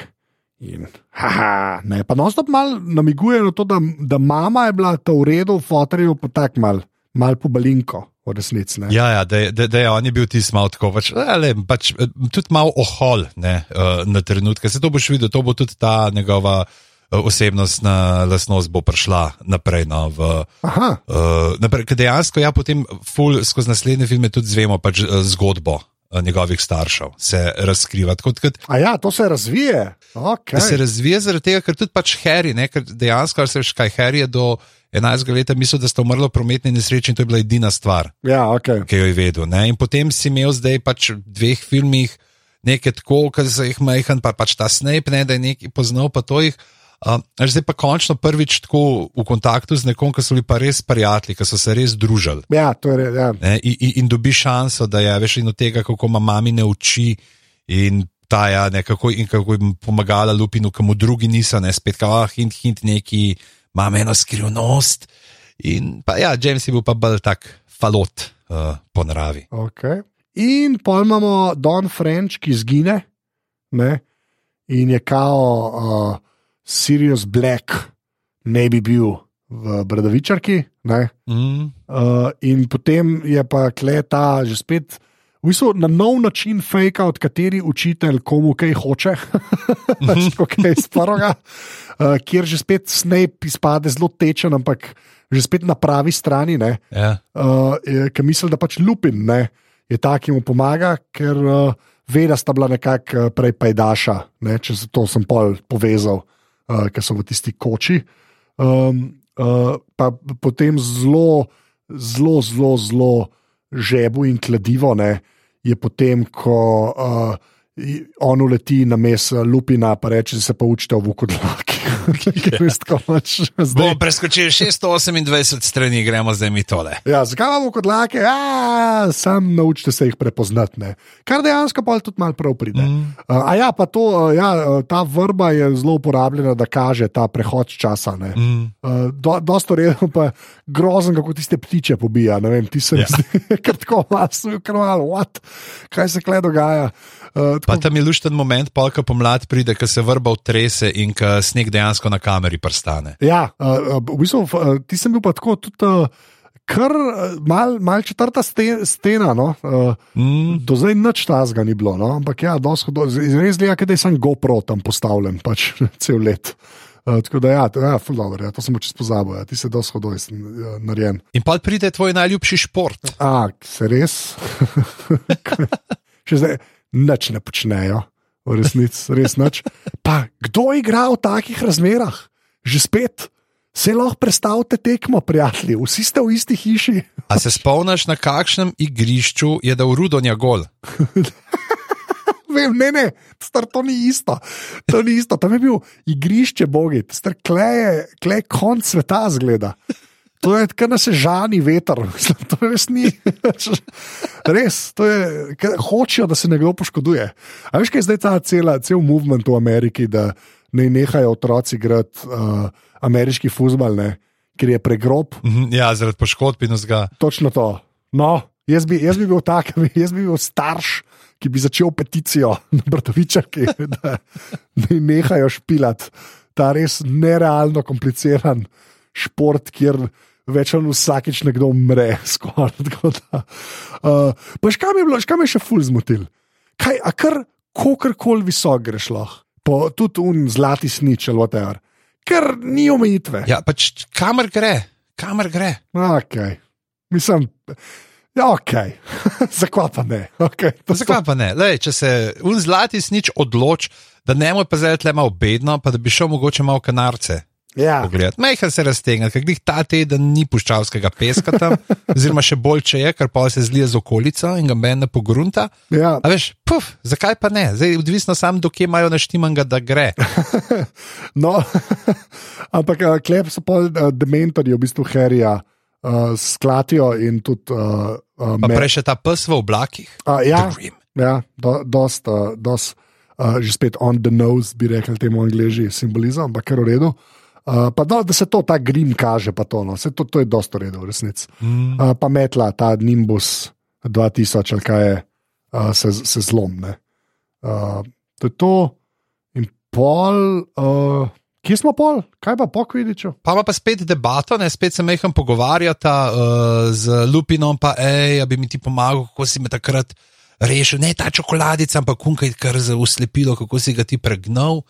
In, haha, ne, pa nostop mal namiguje na to, da, da mama je bila ta v redu, fotorju pa tak mal, mal po balinko, v resnici. ne. Ja, ja da, da, da je on je bil tisti malo tako, pač, ale, pač, eh, tudi malo ohol ne, eh, na trenutke. Se to boš videl, to bo tudi ta njegova eh, osebnostna lastnost bo prišla naprej. No, v, Aha, uh, naprej dejansko, ja, potem ful, skozi naslednje filme tudi zvemo pač, eh, zgodbo eh, njegovih staršev, se razkriva. Tako, kot, a ja, to se razvije. Okay. Se razvije zaradi tega, ker tudi pač Harry, ne, ker dejansko, ali se veš, kaj Harry je do 11 let mislil, da sta umrla v prometni nesreči in to je bila edina stvar Ja, okay. ki jo je vedel. Ne? In potem si imel zdaj pač v dveh filmih nekaj tako, ki so jih majhen, pa pač ta Snape, ne, da je nekaj poznal, pa to jih. Uh, zdaj pa končno prvič tako v kontaktu z nekom, ki so bili pa res prijatelji, ki so se res družili. Ja, to je res. Ja. Ne, in, in, dobi šanso, da je veš in od tega, kako ima mami ne uči in ta ja, ne, kako, in kako jim pomagala Lupinu, ki mu drugi niso, ne spet, kao, ah, hint, hint, neki, ima eno skrivnost. In pa ja, James je bil pa bolj tak falot uh, po naravi. Okay. In pol imamo Don French, ki zgine, ne? in je kao uh, Sirius Black, ne bi bil v Bradavičarki. Ne? Mm. Uh, in potem je pa kleta že spet. V bistvu na nov način fake out, kateri učitelj komu kaj hoče, (laughs) tako kaj iz prvega, uh, kjer že spet Snape izpade zelo tečen, ampak že spet na pravi strani. Ne? Ja. uh, ki misli, da pač Lupin ne, je ta, ki mu pomaga, ker uh, ve, da sta bila nekako uh, prej pajdaša, ne, če se to sem pol povezal, uh, ker so v tisti koči. Um, uh, pa potem zelo, zelo, zelo, zelo žebu in kladivo ne, je potem, ko uh, on uleti na mes Lupina, pa reče, da se pa učite v kodlaki. Res tako pač zdaj. Bomo preskočili 628 strani, gremo zdaj mi tole. Ja, zakaj imamo kot lake, a, sam naučite se jih prepoznati. Ne. Kar dejansko pa tudi malo prav pride. Mm. Uh, a ja, pa to, uh, ja, ta vrba je zelo uporabljena, da kaže ta prehod časa. Ne. Mm. Uh, do, dosto redno pa grozen, kako tiste ptiče pobija. Ne vem, ti se mi Ja. zdi, (laughs) kar tako masno, kar malo, what, kaj se kle dogaja. Uh, Pa tako, tam je lušten moment, polka pomlad pride, ko se vrba utrese in ko sneg dejansko na kameri prstane. ja, uh, v bistvu, uh, ti sem bil pa tako tudi. Uh, Kar mal, mal četrta ste, stena, no? uh, Mm. Do zdaj nič tazga ni bilo, no? ampak ja, dosto, do, res je, da je sem GoPro tam postavljen, pač (laughs) cel let. Uh, tako da, ja, to, ja, dobro, ja, to sem čez pozabil, ja, ti se dosto hodoj ja, narejen. In pa pride tvoj najljubši šport. A, se res? (laughs) Še zdaj nič ne počnejo, v resnici, res nič. Pa kdo igra v takih razmerah? Že spet. Se lahko predstavljate tekmo, prijatelji, vsi ste v isti hiši. A se spomniš, na kakšnem igrišču je dal Rudonja gol? (laughs) vem, ne, ne, star, to ni isto. To ni isto. Tam je bil igrišče bogi, star, klej, klej konc sveta zgleda. To je kar nas je žani veter, (laughs) to res ni. Res, to je, hočejo, da se nekdo poškoduje. A veš, kaj je zdaj ta cela, cel movement v Ameriki, da ne nehajo otroci igrati uh, ameriški futbal, ne, ker je pregrob. Mhm, Ja, zaradi poškodb in vzga. Točno to. No, jaz bi, jaz bi bil tak, (laughs) jaz bi bil starš, ki bi začel peticijo na Bratovičarki, (laughs) da ne nehajo špilati ta res nerealno kompliciran šport, kjer več ali vsakič nekdo umre. (laughs) Skoraj, uh, pa škam je bilo, škam je še ful zmotil. Kaj, a kar kakorkoli visok greš lahko, po tudi un zlati snič ali whatever. Ker ni omejitve. Ja, pač kamer gre, kamer gre. Okay. Mislim, ja, ok, (laughs) zakaj pa ne? Okay, to so- Zakaj pa ne? Lej, če se un zlati snič odloč, da ne moj pa zdaj le malo bedno, pa da bi šel mogoče malo kanarce. Ja, pogledati. Majhen se raztegne, ker glih ta teden ni puščavskega peska tam, (laughs) oziroma še bolj, če je, ker pa se zlije z okolico in ga meni pogrunta. ja. A veš, puf, zakaj pa ne? Zdaj, odvisno sam, dokje imajo naštimanga, da gre. (laughs) No, (laughs) ampak uh, klep so pa uh, dementorji, v bistvu herija, uh, sklatijo in tudi. Uh, uh, Pa prej še ta pes v oblakih. A, ja, ja, do, dost, uh, dost uh, že spet on the nose, bi rekli temu angliži, simbolizem, ampak kar v redu. Uh, pa do, da se to, ta grim kaže, pa to, no. Saj to, to je dosto v redu, v resnici. Mm. Uh, pa metla, ta Nimbus 2000, ali kaj je, uh, se, se zlomne. Uh, to je to, in pol, uh, kje smo pol, kaj pa pokvidičo? Pa ima pa spet debato, ne? spet se meham pogovarjata uh, z Lupinom, pa hej, bi mi ti pomagal, kako si me takrat rešil. Ne ta čokoladica, ampak kunkaj kar uslepilo, kako si ga ti pregnal.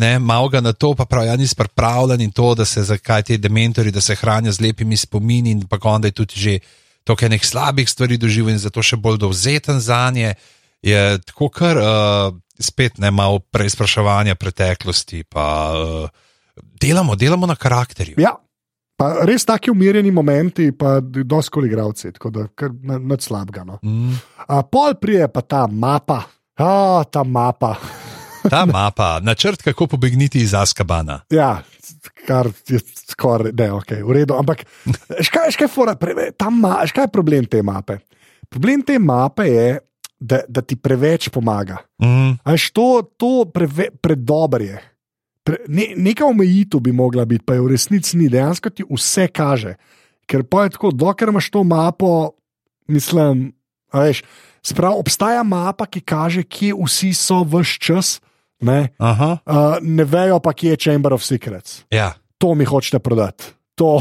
Ne, malo ga na to, pa pravi, ja, nisi pripravljen in to, da se zakaj ti dementori, da se hranijo z lepimi spomini, in pa onda je tudi že toliko enih slabih stvari doživel in zato še bolj dovzeten za nje. Je tako kar uh, spet ne malo preizpraševanja preteklosti, pa uh, delamo, delamo na karakterju. Ja, pa res taki umirjeni momenti, pa doskoli igravci, tako da kar na- nad slabega. No. Mm. A pol prije pa ta mapa, a, ta mapa. Ta mapa, načrt, kako pobegniti iz Askabana. Ja, kar je skoraj, ne, ok, v redu. Ampak, škaj, škaj, fora, pre, ma, škaj je problem te mape? Problem te mape je, da, da ti preveč pomaga. Mm. Až to, to preve, predober je. Pre, ne, neka omejitev bi mogla biti, pa je v resnici ni, dejansko ti vse kaže. Ker pa je tako, dokler imaš to mapo, mislim, veš, sprav, obstaja mapa, ki kaže, kje vsi so vse čas, ne, Aha, uh, ne vejo pa, kje je Chamber of Secrets. ja. To mi hočete prodati. To.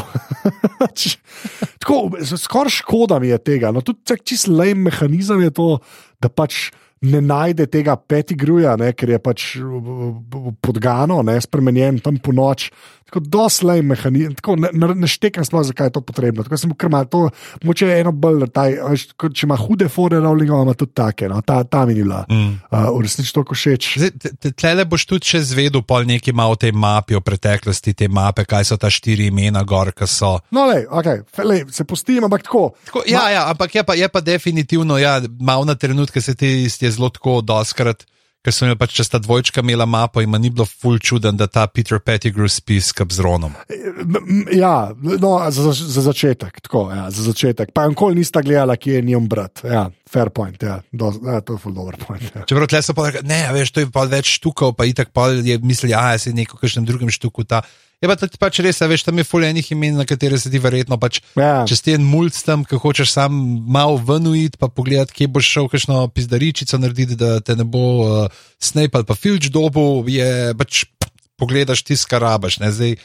(laughs) Tako, skoraj škoda mi je tega. No, tudi čist lame mehanizem je to, da pač ne najde tega petigruja, ne, ker je pač podgano, ne, spremenjen tam po noč. Tako doslej mehanizem, tako ne, ne, ne štekam sploh, zakaj je to potrebno. Tako sem krmal, to moče je eno bolj, taj, če ima hude fore, Rowling ima tudi take, no, ta, ta mi ni bila. Mm. Uh, v resnici to všeč. Zdaj, te- te- Tlele boš tudi še zvedel, pol nekaj o tej mapi, o preteklosti te mape, kaj so ta štiri imena, gor, ki so. No, lej, okay, lej, se pustim, ampak tako. Tako, ja, ja, ampak je pa, je pa definitivno, ja, malo na trenutke se ti je zelo tako doskrat. Ker sem imel pač, če sta dvojčka imela mapo, in ni bilo ful čuden, da ta Peter Pettigrew spi skup z Ronom. M- m- Ja, no, za, za, za začetek. Tako, ja, za začetek. Pa nikoli nista gledala, kje je njim brat. Ja, fair point. Ja, do, ja, to je full dober point. Ja. Čeprav tle so pa rekli, ne, veš, to je pa več štukov, pa itak pa je mislil, ja, se je neko kakšnem drugem štuku ta. Je pa tudi pač res, a veš, tam je fulejnih imen, na katere se ti verjetno pač. Ja. Če si en mulj tam, ki hočeš sam malo venuiti, pa pogledati, kje boš šel, kakšno pizdaričico narediti, da te ne bo uh, Snape ali pa Filč dobu, je pač pogledaš tisto, kar rabaš. Ne? Zdaj,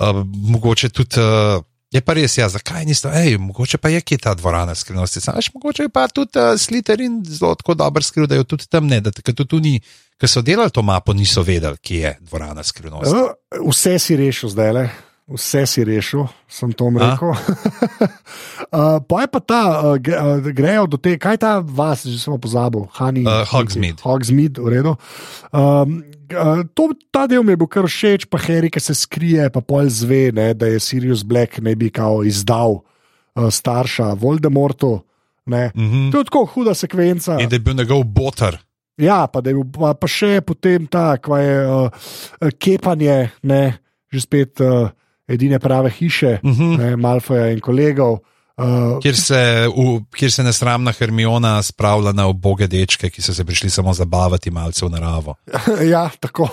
uh, mogoče tudi. Uh, Je pa res, ja, zakaj niste, hej, mogoče pa je kje ta dvorana skrivnosti. Veš, mogoče je pa tudi uh, Sliterin zelo tako dober skriv, da jo tudi tam ne, da ker to tu ni, ker so delali to mapo, niso vedeli, kje je dvorana skrivnosti. Uh, Vse si rešil zdaj le. Vse si rešil, sem to rekel. uh, (laughs) pa je pa ta, uh, grejo do te, kaj je ta vas, že sem pozabil, Hani. Uh, Hogsmeade. Hogsmeade, v redu. Um, uh, to, ta del mi je bil kar všeč, pa Harry, ki se skrije, pa pol zve, ne, da je Sirius Black ne bi kao izdal uh, starša Voldemortu. Ne. Mm -hmm. To je tako huda sekvenca. In da je bil njegov botar. Ja, pa, bil, pa, pa še potem ta, kva je uh, kepanje, ne, že spet uh, edine prave hiše, uh Mhm. -huh. ne, Malfoja in kolegov. Uh, Kjer se, v, kjer se nesramna Hermiona spravlja na oboge dečke, ki so se prišli samo zabavati malce v naravo. (laughs) ja, tako.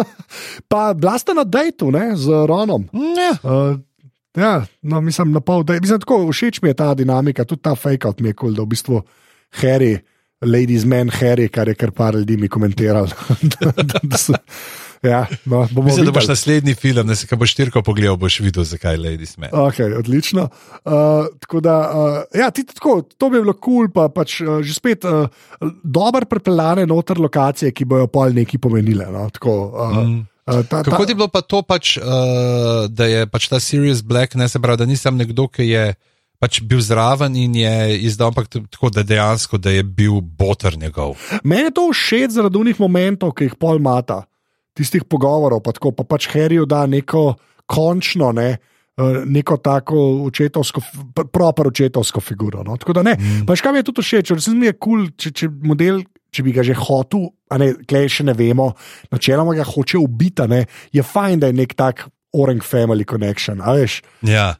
(laughs) pa bila sta na dejtu ne, z Ronom. Ja. Uh, ja, no, mislim, na pol, da, mislim, tako všeč mi je ta dinamika, tudi ta fake out mi je kul, cool, da v bistvu Harry, ladies man Harry, kar je kar par ljudi mi komentirali. (laughs) da, da, da so, ja, no, Mislim, da boš videli. naslednji film, da si ga boš štirko pogledal, boš videl, zakaj Lady Smith. Okay, odlično. Uh, tako da, uh, ja, ti, tako, to bi bilo kul, cool, pa pač uh, že spet uh, dobro prepeljane noter lokacije, ki bojo pol neki pomenile. No, tako, uh, Mm. uh, ta, ta, Kako je bilo pa to, pač, uh, da je pač ta Sirius Black, ne se pravi, da nisem nekdo, ki je pač bil zraven in je izdal, ampak tako, da dejansko, da je bil boter njegov. Meni je to všeč zaradi unih momentov, ki jih pol mata, tistih pogovorov, pa, tako, pa pač Harryju da neko končno, ne, eh, neko tako očetovsko, proper očetovsko figuro. No? Tako da ne. Mm. Pač kaj mi je tudi všeč, resnici mi je kul, cool, če, če model. Če bi ga že hotel, a ne, klej še ne vemo, načeloma ga hoče ubiti, je fajn, da je nek tak Orange Family Connection. a Veš, Ja.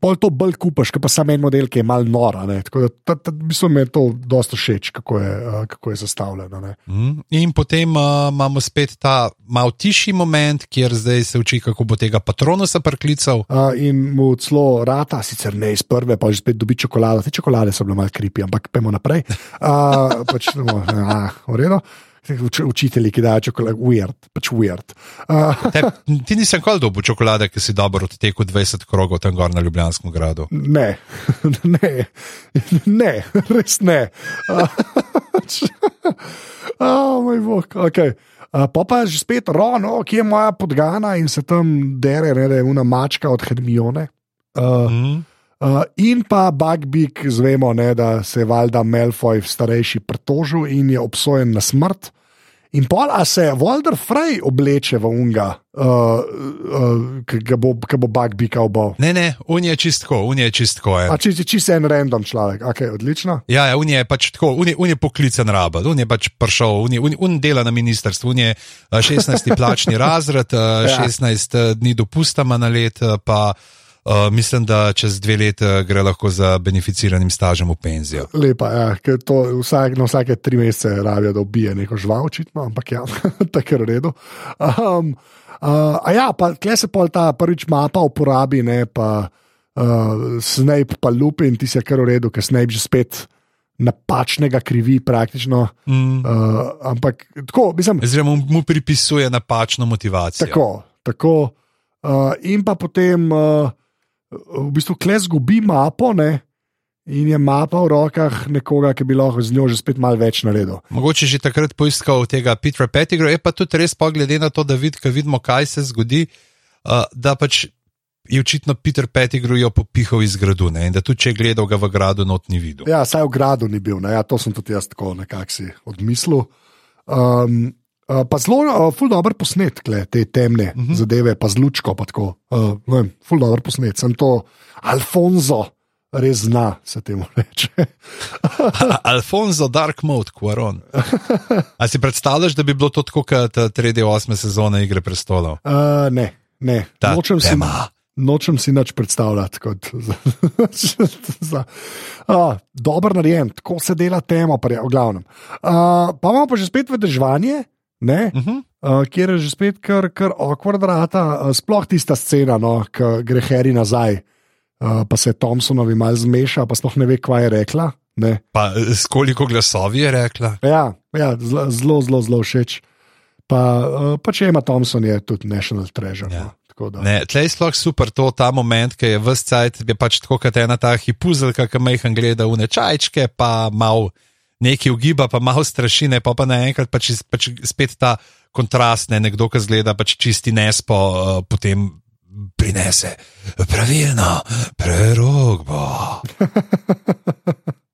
pol to bolj kupaš, pa samo en model, ki je mal nora. ne. Tako da ta, ta, v bistvu mi je to dosta všeč, kako je, uh, kako je zastavljeno. ne. Mm. In potem uh, imamo spet ta mal tišji moment, kjer zdaj se uči, kako bo tega patronusa priklical. Uh, in mu celo rata, sicer ne iz prve, pa že spet dobi čokolado. Te čokolade so bile malo kripi, ampak pojmo naprej. Uh, (laughs) pač, no, ja, v redu. Uč, učitelji, ki dajo čokolado, weird, pač weird. Uh, (laughs) Te, ti nisem kol dobil čokolade, ki si dobro odtekel 20 krogov tam gor na Ljubljanskem gradu. ne, (laughs) ne, ne, res ne. Uh, (laughs) oh, moj bog, okay. Uh, pa pa je že spet rono, ki je moja podgana in se tam dere, ne, da je una mačka od Hermione. Uh, Mm. Uh, in pa Bugbik, ne, da se je valjda Melfoy starejši pritožil in je obsojen na smrt. In pol, a se Walter Frey obleče v unga, uh, uh, ki ga bo, ki bo Bugbika obal. Ne, ne, un je čistko, un je čistko. A če si čisto en random človek, ok, odlično. Ja, ja, un je pač tako, un je, un je poklican rabel, un je pač prišel, un, je, un, un dela na ministrstvu, un je eh, 16. plačni razred, eh, (laughs) Ja. 16 dni dopusta na let, eh, pa uh, mislim, da čez dve leti eh, gre lahko za beneficiranim stažem v penzijo. Lepa, ja, ker to vsak, na vsake tri mesece rabijo, da ubije neko žival, očitno, ampak ja, (laughs) tako je v redu. Um, uh, a ja, pa tle se pol ta prvič mapa uporabi, ne pa uh, Snape pa Lupin, ti si je kar v redu, ker Snape že spet napačnega krivi praktično. Mm. Uh, ampak tako, mislim, Oziroma mu- mu pripisuje napačno motivacijo. tako. tako uh, in pa potem uh, v bistvu kle zgubi mapo, ne. In je mapa v rokah nekoga, ki bi lahko z njo že spet malo več naredil. Mogoče že takrat poiskal tega Petra Pettigra, je pa tudi res, pa glede na to, da vid, vidimo, kaj se zgodi, uh, da pač je očitno Peter Pettigrew jo popihal iz gradu ne? in da tudi če je gledal ga v gradu, not ni videl. Ja, saj v gradu ni bil, ne? ja, to sem tudi jaz tako nekako si odmislil. Um, uh, pa zelo, uh, ful dobro posnet, kle, te temne uh Mhm. -huh. zadeve, pa z lučko, pa tako. Uh, ne vem, ful dobro posnet, sem to Alfonso. Res zna se temu (laughs) reče. A- (laughs) Alfonso Dark Mode, Quaron. A si predstavljaš, da bi bilo to tako kot ta 3D8 sezone Igre prestolov? Uh, ne, ne. Ta Nočem si, tema. nočem si nič predstavljati. Kot, (laughs) za, uh, Dobro narejen, tako se dela tema, je v glavnem. Uh, pa imamo pa že spet vedežvanje, ne? Uh -huh. Uh, kjer je že spet kar, kar okvardrata, uh, sploh tista scena, no, ki gre Harry nazaj, uh, pa se Thompsonovi mal zmeša, pa sploh ne ve, kaj je rekla. Ne. Pa eh, s koliko glasovi je rekla? Ja, ja zelo, zelo, zelo, všeč. Pa, pa če ima Thompson, je tudi National Treasure. Ja. No. Ne, tlej sploh super to, ta moment, ki je vse cajt, je pač tako kot ena ta hipuzelka, ki majhen gleda v nečajčke, pa mal nekaj ugiba, pa malo strašine, pa pa naenkrat pač, pač spet ta kontrast, ne, nekdo, ki zgleda pač čisti nespo, uh, potem prinese pravilno prerogbo. (laughs)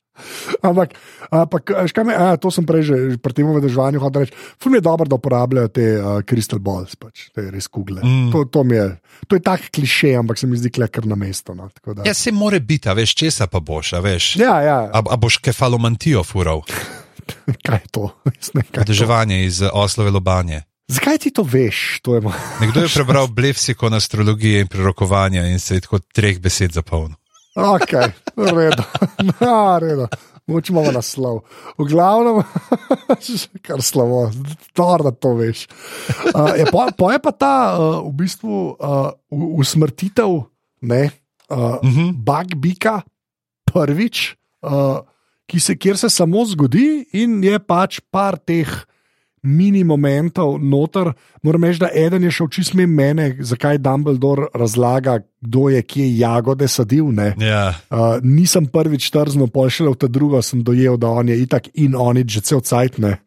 (laughs) Ampak, ampak a, veš, kaj me, a, to sem prej že pri tem vedeževanju hotel reči. Fum je dobro, da uporabljajo te uh, crystal balls, pač, te res kugle. Mm. To, to, je, to je tak kliše, ampak se mi zdi kar na mestu. No, Ja, se more biti, veš, česa pa boš, a veš. ja, ja. A, a boš kefalomantijo fural? (laughs) kaj je to? Jaz ne vem, kaj je to. Odeževanje iz eh, Oslove Lobanje. Zakaj ti to veš? To je Nekdo je prebral Blefsikon astrologije in prerokovanja in se je tako treh besed zapolnil. Ok, redo. (laughs) No, redo. Moč imamo naslov. V glavnem, (laughs) kar slovo, to da to veš. Uh, je, po, po je pa ta uh, v bistvu uh, usmrtitev, ne, uh, uh -huh. bug bika, prvič, uh, ki se, kjer se samo zgodi in je pač par teh. Mini momentov noter, moram reči, da eden je šel čist mimo mene, zakaj Dumbledore razlaga, kdo je kje jagode sadil. Ne? Ja, Uh, nisem prvič pol šele v ta drugo sem dojel, da on je itak in oni že cel cajt, ne?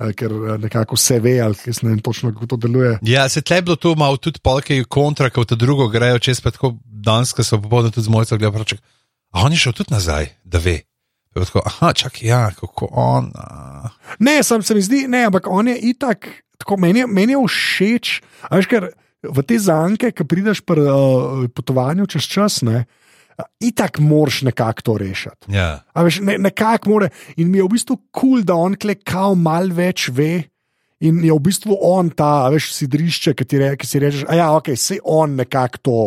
Uh, ker nekako vse ve, ali ne vem točno, kako to deluje. ja se tle je bilo to malo tudi polke kontra, kot drugo grejo čez pa tako danska so popolno tudi z mojco gledal, prav, čak, a on je šel tudi nazaj, da ve. Tako, aha, čak, ja, kako on. A. Ne, sam se mi zdi, ne, ampak on je itak, tako meni, meni je všeč. a Veš, ker v te zanke, ki prideš pri uh, potovanju čez čas, ne, itak moraš nekako to rešiti. Ja. A veš, ne, nekako more. In mi je v bistvu kul, cool, da on klekal mal več ve. In je v bistvu on ta, a veš, sidrišče, ki, ti re, ki si rečeš, da ja, okay, se on nekako to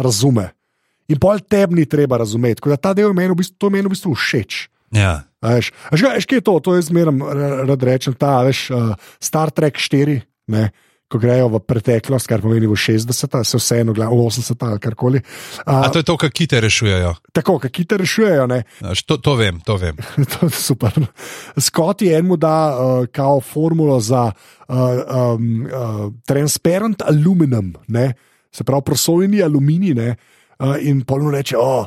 razume. In pol tebi ni treba razumeti. Tako da ta del meni v bistvu, to meni v bistvu všeč. Ja. A Veš, a veš, veš, kaj je to? To jaz zmeraj ra- rad rečem. Ta, a veš, uh, Star Trek 4, ne, ko grejo v preteklost, kar pomeni v 60, se vseeno, v 80 ali karkoli. A Uh, to je to, kar kite rešujejo. tako, ki te rešujejo. Ne, A, To, to vem, to vem. (laughs) to je super. Scott je enemu da uh, kao formulo za uh, um, uh, transparent aluminum, ne? se pravi prosojni aluminij. Ne? Uh, in polno reče, oh,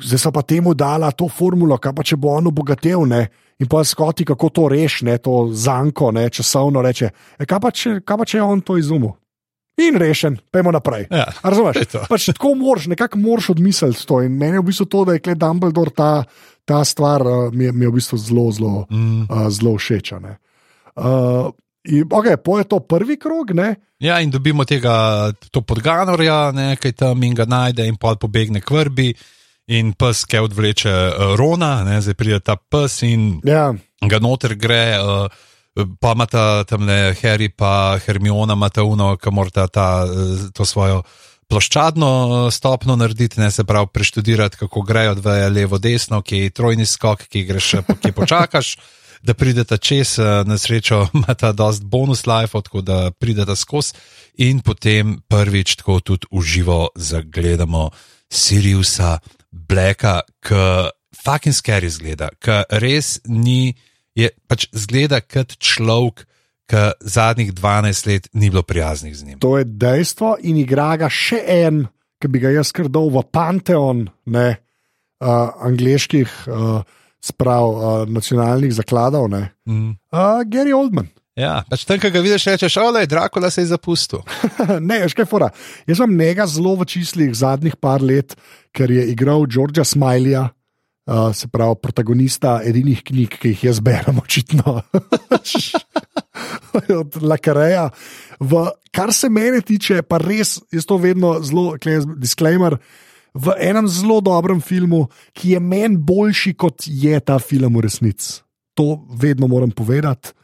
zdaj so pa temu dala to formulo, kaj pa če bo on obogatel. Ne? In pa Scott, kako to reši, ne? to zanko, ne? časovno reče, e, kaj, pa če, kaj pa če je on to izumil. In rešen, pojmo naprej. Ja. Razumeš? To. (laughs) Pač tako moraš, nekako moraš odmisliti to. In meni je v bistvu to, da je Kled Dumbledore ta, ta stvar, uh, mi, je- mi je v bistvu zelo, zelo, Mm. uh, zelo všeč. Uh, in, okay, po je to prvi krog, ne? Ja, in dobimo tega to podganorja, nekaj tam in ga najde, in pol pobegne k vrbi. In pes, ki odvleče uh, Rona, ne, zdaj pride ta pes in Ja, ga noter gre, uh, pa ima ta tam le Harry, pa Hermiona, ima ta uno, ki mora ta, eh, to svojo ploščadno stopno narediti, ne se pravi preštudirati, kako grejo dve levo, desno, ki je trojni skok, ki greš, ki počakaš. Da prideta čez, eh, na srečo (laughs) ima ta dost bonus life, tako da prideta skozi, in potem prvič tako tudi uživo zagledamo Siriusa Blacka, ki fucking scary zgleda, ki res ni, je pač zgleda kot človek, ki zadnjih 12 let ni bilo prijaznih z njim. to je dejstvo. In igra ga še en, ki bi ga jaz kar dal v panteon ne, uh, angliških, uh, sprav uh, nacionalnih zakladov, ne. Mm. Uh, Gary Oldman. Ja, pač tam, ki ga vidiš, rečeš, ole, Dracula se je zapustil. (laughs) ne, veš kaj fora. Jaz imam njega zelo v čislih zadnjih par let, ker je igral Georgea Smileyja, uh, se pravi protagonista edinih knjig, ki jih jaz berem, (laughs) očitno. (laughs) Od Lakareja. V, kar se mene tiče, pa res, jaz to vedno zelo, disclaimer. V enem zelo dobrem filmu, ki je meni boljši, kot je ta film v resnici. To vedno moram povedati.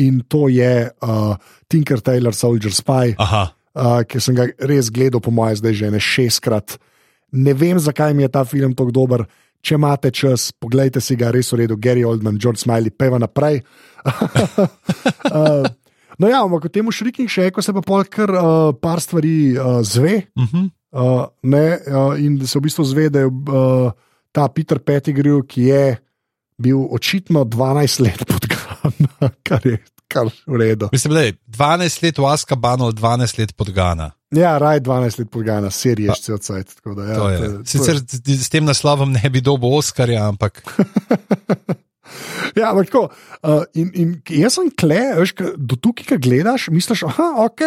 In to je uh, Tinker Tailor Soldier Spy, Aha, uh, ki sem ga res gledal, po mojem, zdaj že ne šestkrat. Ne vem, zakaj mi je ta film tako dober. Če imate čas, pogledajte si ga, res v redu, Gary Oldman, George Smiley, peva naprej. (laughs) uh, no, ja, ampak v tem šriking še, ko se pa pol kar uh, par stvari uh, zve. uh -huh. Uh, ne, uh, in se v bistvu zve, da je uh, ta Peter Pettigrew, ki je bil očitno 12 let podgan, (laughs) kar je kar v redu. Mislim, da je 12 let v Askabanu, 12 let pod Gana. Ja, raj 12 let podgana, serije še tako da, Ja, To je. to je- Sicer s tem naslovom ne bi dobil Oskarja, ampak (laughs) Ja, ampak tako. Uh, in, in jaz sem kle, veš, do tukaj, ki gledaš, misliš, ah, ok,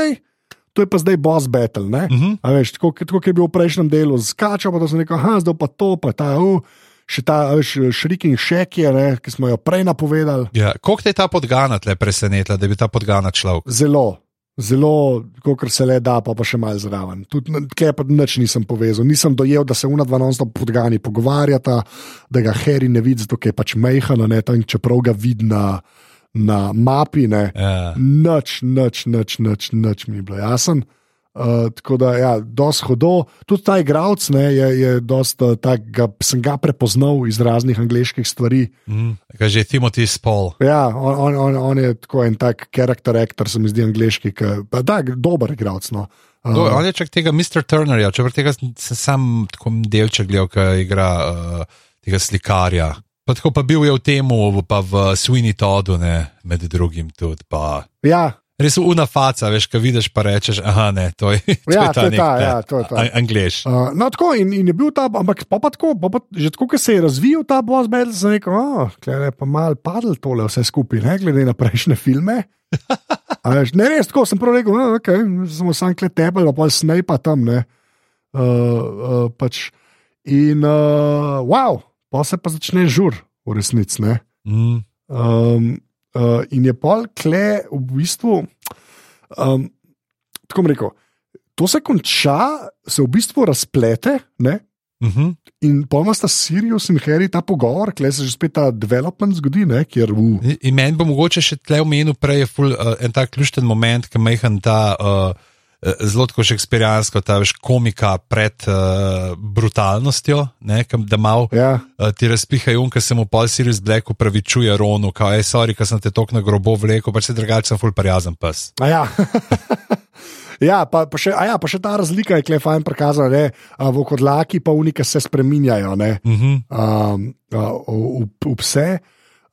to je pa zdaj boss battle. Uh Mhm. -huh. veš, tako, tako je bil v prejšnjem delu, skačal pa sem rekel, ah, zdaj pa to, pa ta, uh, še ta veš, šriking šek je, ne, ki smo jo prej napovedali. ja, koliko te je ta podgana tle presenetila, da bi ta podgana človek? Zelo. zelo, kot se le da, pa, pa še malo zraven. Tudi tukaj pa nič nisem povezal. Nisem dojel, da se una dva non-stop podgani pogovarjata, da ga Harry ne vidi, zato je pač mehano, čeprav ga vidi na, na mapi. Ja. Noč, noč, noč, noč, noč mi je bilo jasen. Uh, tako da, ja, dosti hodo. Tudi ta igralec je, je dost, uh, tak, ga, sem ga prepoznal iz raznih angliških stvari. Mm, kaj že Timothy Spall. Ja, on, on, on, on je tako en tak karakter aktor, se mi zdi angliški, ki je dober igralec. No. Uh, Do, on je čak tega Mr. Turnerja, čeprav tega sem sam tako delček gledal, ki igra uh, tega slikarja. Pa tako pa bil je v tem, pa v Sweeney Toddu, ne, med drugim tudi. Pa. Ja, Res una faca, veš, kaj vidiš, pa rečeš, ah, ne, to je, (laughs) to Ja, je ta to je nek, ta, ta, ja, to je ta. a- Anglež. Uh, no, tako in, in je bil ta, ampak pa, pa tako, pa, pa, že tako, ko se je razvijal ta boss battle, sem rekel, oh, je pa mal padlo tole vse skupaj, ne glede na prejšnje filme. Veš, ne, res tako sem prav rekel, no, okay, samo sam kle tebel, pa snaj pa tam. Ne, uh, uh, pač. In uh, wow, pa se pa začne žur, v resnici. Mm, Um, uh, in je pol kle v bistvu. Um, tako bom rekel, to se konča, se v bistvu razplete, ne? mhm. in pa ima sta Sirius in Harry ta pogovor, kle se že spet ta development zgodi, ne? kjer v. In- In meni bo mogoče še tle omenil prej je ful, uh, en tak ključen moment, ki mehan ta. Uh, Zelo tako šekspirijansko, ta veš, komika pred uh, brutalnostjo, ne, kam, da malo Ja, uh, ti razpihajo um, ker se mu pol Sirius Black upravičuje Ronu, kao je sorry, ker sem te tok na grobo vlekel, pa se drugače sem ful prijazen pes. a ja. (laughs) Ja, pa, pa, še, ja, pa še ta razlika je klej fajn prikazana, ne, v kodlaki pa unike se spreminjajo, ne, Uh -huh. um, a, v, v pse.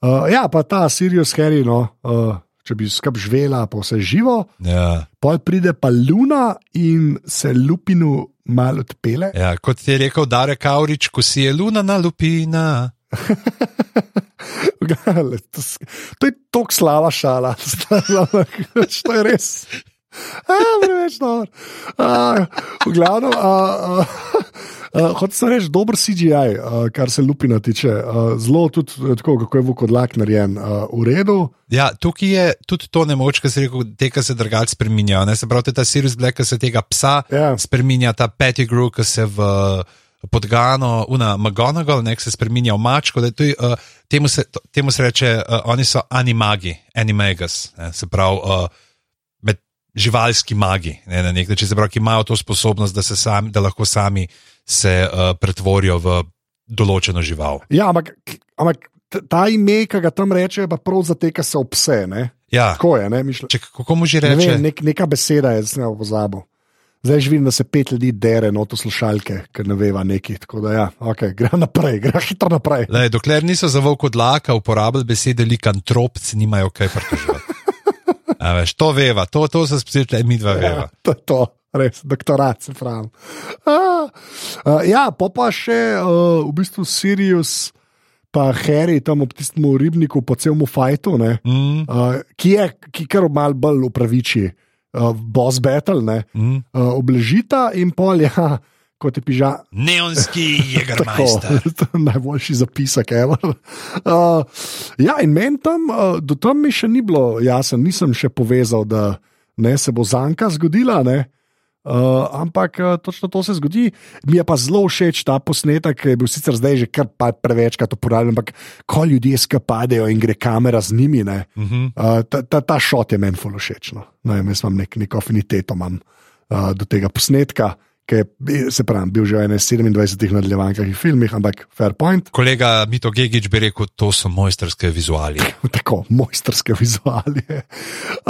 Uh, ja, pa ta Sirius Harry, no, uh, če bi skrb živela, pa vse živo, ja, pol pride pa Luna in se Lupinu malo odpele. ja, kot je rekel Darek Kaurič, ko si je luna na lupina. (laughs) To, je tako slaba šala, (laughs) to je res. A, preveč dobro. A, V glavnem, a, a, a, hoče se reči, dober CGI, a, kar se lupina tiče. A, zelo tudi eh, tako, kako je Vukodlak narejen, a, v redu. Ja, tukaj je tudi to nemoč, kar se reče, te, ki se drugače spremenjajo. Ne? Se pravi, ta Sirius Black, ki se tega psa Ja. spremenja, ta Pettigrew, ki se v podgano, una McGonagall, nek se spremenja v mačko. je, uh, temu, se, temu se reče, uh, oni so animagi, animagus, ne? se pravi, uh, živalski magi, ne, na nek način, se pravi, ki imajo to sposobnost, da, se sami, da lahko sami se uh, pretvorijo v določeno žival. Ja, ampak, ampak ta ime, ki ga tam rečejo, pa prav zateka se ob pse. Ne? Ja, Tako je, ne če, kako mu že Ne reče? vem, nek, neka beseda je, zdaj ne pozabo. Zdaj že vidim, da se pet ljudi dere noto slušalke, ker ne veva neki. Tako da, ja, okay, gre naprej, gre hitro naprej. Lej, dokler niso za volk odlaka uporabljali besede likantropci, nimajo kaj pritoževati. (laughs) A Veš, to veva, to, to se spet mi dva veva. Ja, to je to, res, doktorat se pravi. Uh, uh, ja, pa pa še uh, v bistvu Sirius, pa Harry tam ob tistem ribniku po celem fajtu, ne, Mm, uh, ki je, ki kar mal bolj upraviči, uh, boss battle, ne, mm. uh, obležita in pol, ja, kot je piža. Neonski (laughs) Tako, jegermajster. to je najboljši zapisek, ever. Uh, ja, in meni tam, uh, do tam mi še ni bilo jasno, nisem še povezal, da ne, se bo zanka zgodila. Ne. Uh, ampak uh, točno to se zgodi. Mi je pa zelo všeč ta posnetek, ki je bil sicer zdaj že kar prevečkrat uporabljen, ampak ko ljudje skapadejo in gre kamera z njimi. Ne, Mhm. uh, ta, ta, ta šot je meni ful všeč. No. No, jaz imam nek, neko afiniteto imam, uh, do tega posnetka, ki je se pravi, bil že v 27 nadaljevankah in filmih, ampak fair point. Kolega Mito Gigič bi rekel, to so mojsterske vizuali. (laughs) Tako mojsterske vizualije. (laughs)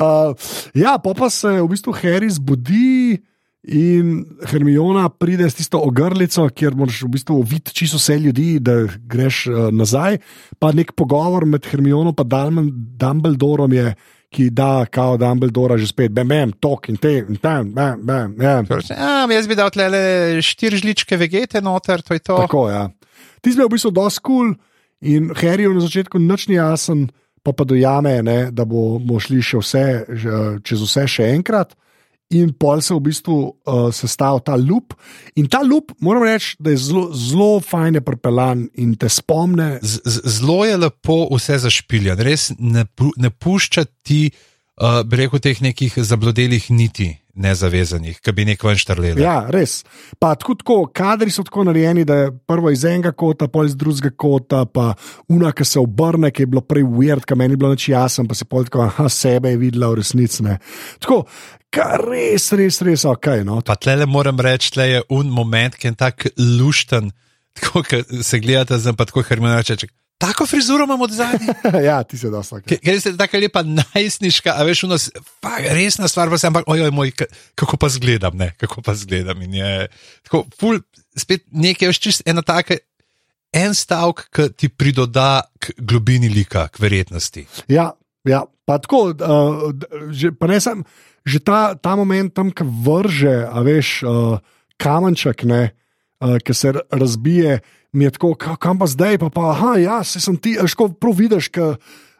Uh, ja, pa pa se v bistvu Harry zbudi in Hermiona pride s tisto ogrlico, kjer moraš v bistvu videti čisto vse ljudi, da greš uh, nazaj. Pa nek pogovor med Hermiono in Dumbledorom je. Ki da, kao Dumbledore, že spet, bam, bam, tok in te, in tam, bam, bam, ja. A, jaz bi dal tle štiri žličke vegete noter, to je to. Tako, ja. Ti si bil v bistvu dosti kul cool in Harry je na začetku nič ni jasen, pa pa dojame, ne, da bomo šli še vse, že, čez vse še enkrat. In pol se v bistvu uh, sestavlja ta lup. In ta lup, moram reči, da je zelo, zelo fajn je prepeljan in te spomne. Z- z- Zelo je lepo vse zašpiljen, res ne, ne pušča ti uh, bi rekel, teh nekih zablodelih niti. Nezavezanih, ki bi nekaj štrleli. Ja, res. Pa tako, tako, kadri so tako narejeni, da je prvo iz enega kota, pa iz drugega kota, pa una, ki se obrne, ki je bilo prej weird, ki meni bilo noč jasen, pa se pol tako, aha, sebe je videla v resnici. Tako, kar res, res, res, ok. No. Pa tle moram reči, tle je un moment, ki je tak lušten, (laughs) tako da se gledate, zdaj pa tako, ker mi reče. Tako frizuro imamo od zadnjega. (laughs) ja, ti si dosta. Okay. Ker je tako lepa najsniška, a veš, unos, pa, resna stvar, pa se ampak, ojoj, moj, kako pa zgledam, ne, kako pa zgledam. In je tako, ful, spet nekaj, veš, čist ena taka, en stavek, ki ti pridoda k globini lika, k verjetnosti. Ja, ja, pa tako, uh, že, pa ne sem, že ta, ta moment tam, ki vrže, a veš, uh, kamenček, ne, uh, ki se razbije mi je tako, kam pa zdaj, pa pa, aha, ja, se sem ti, ško prav vidiš, ki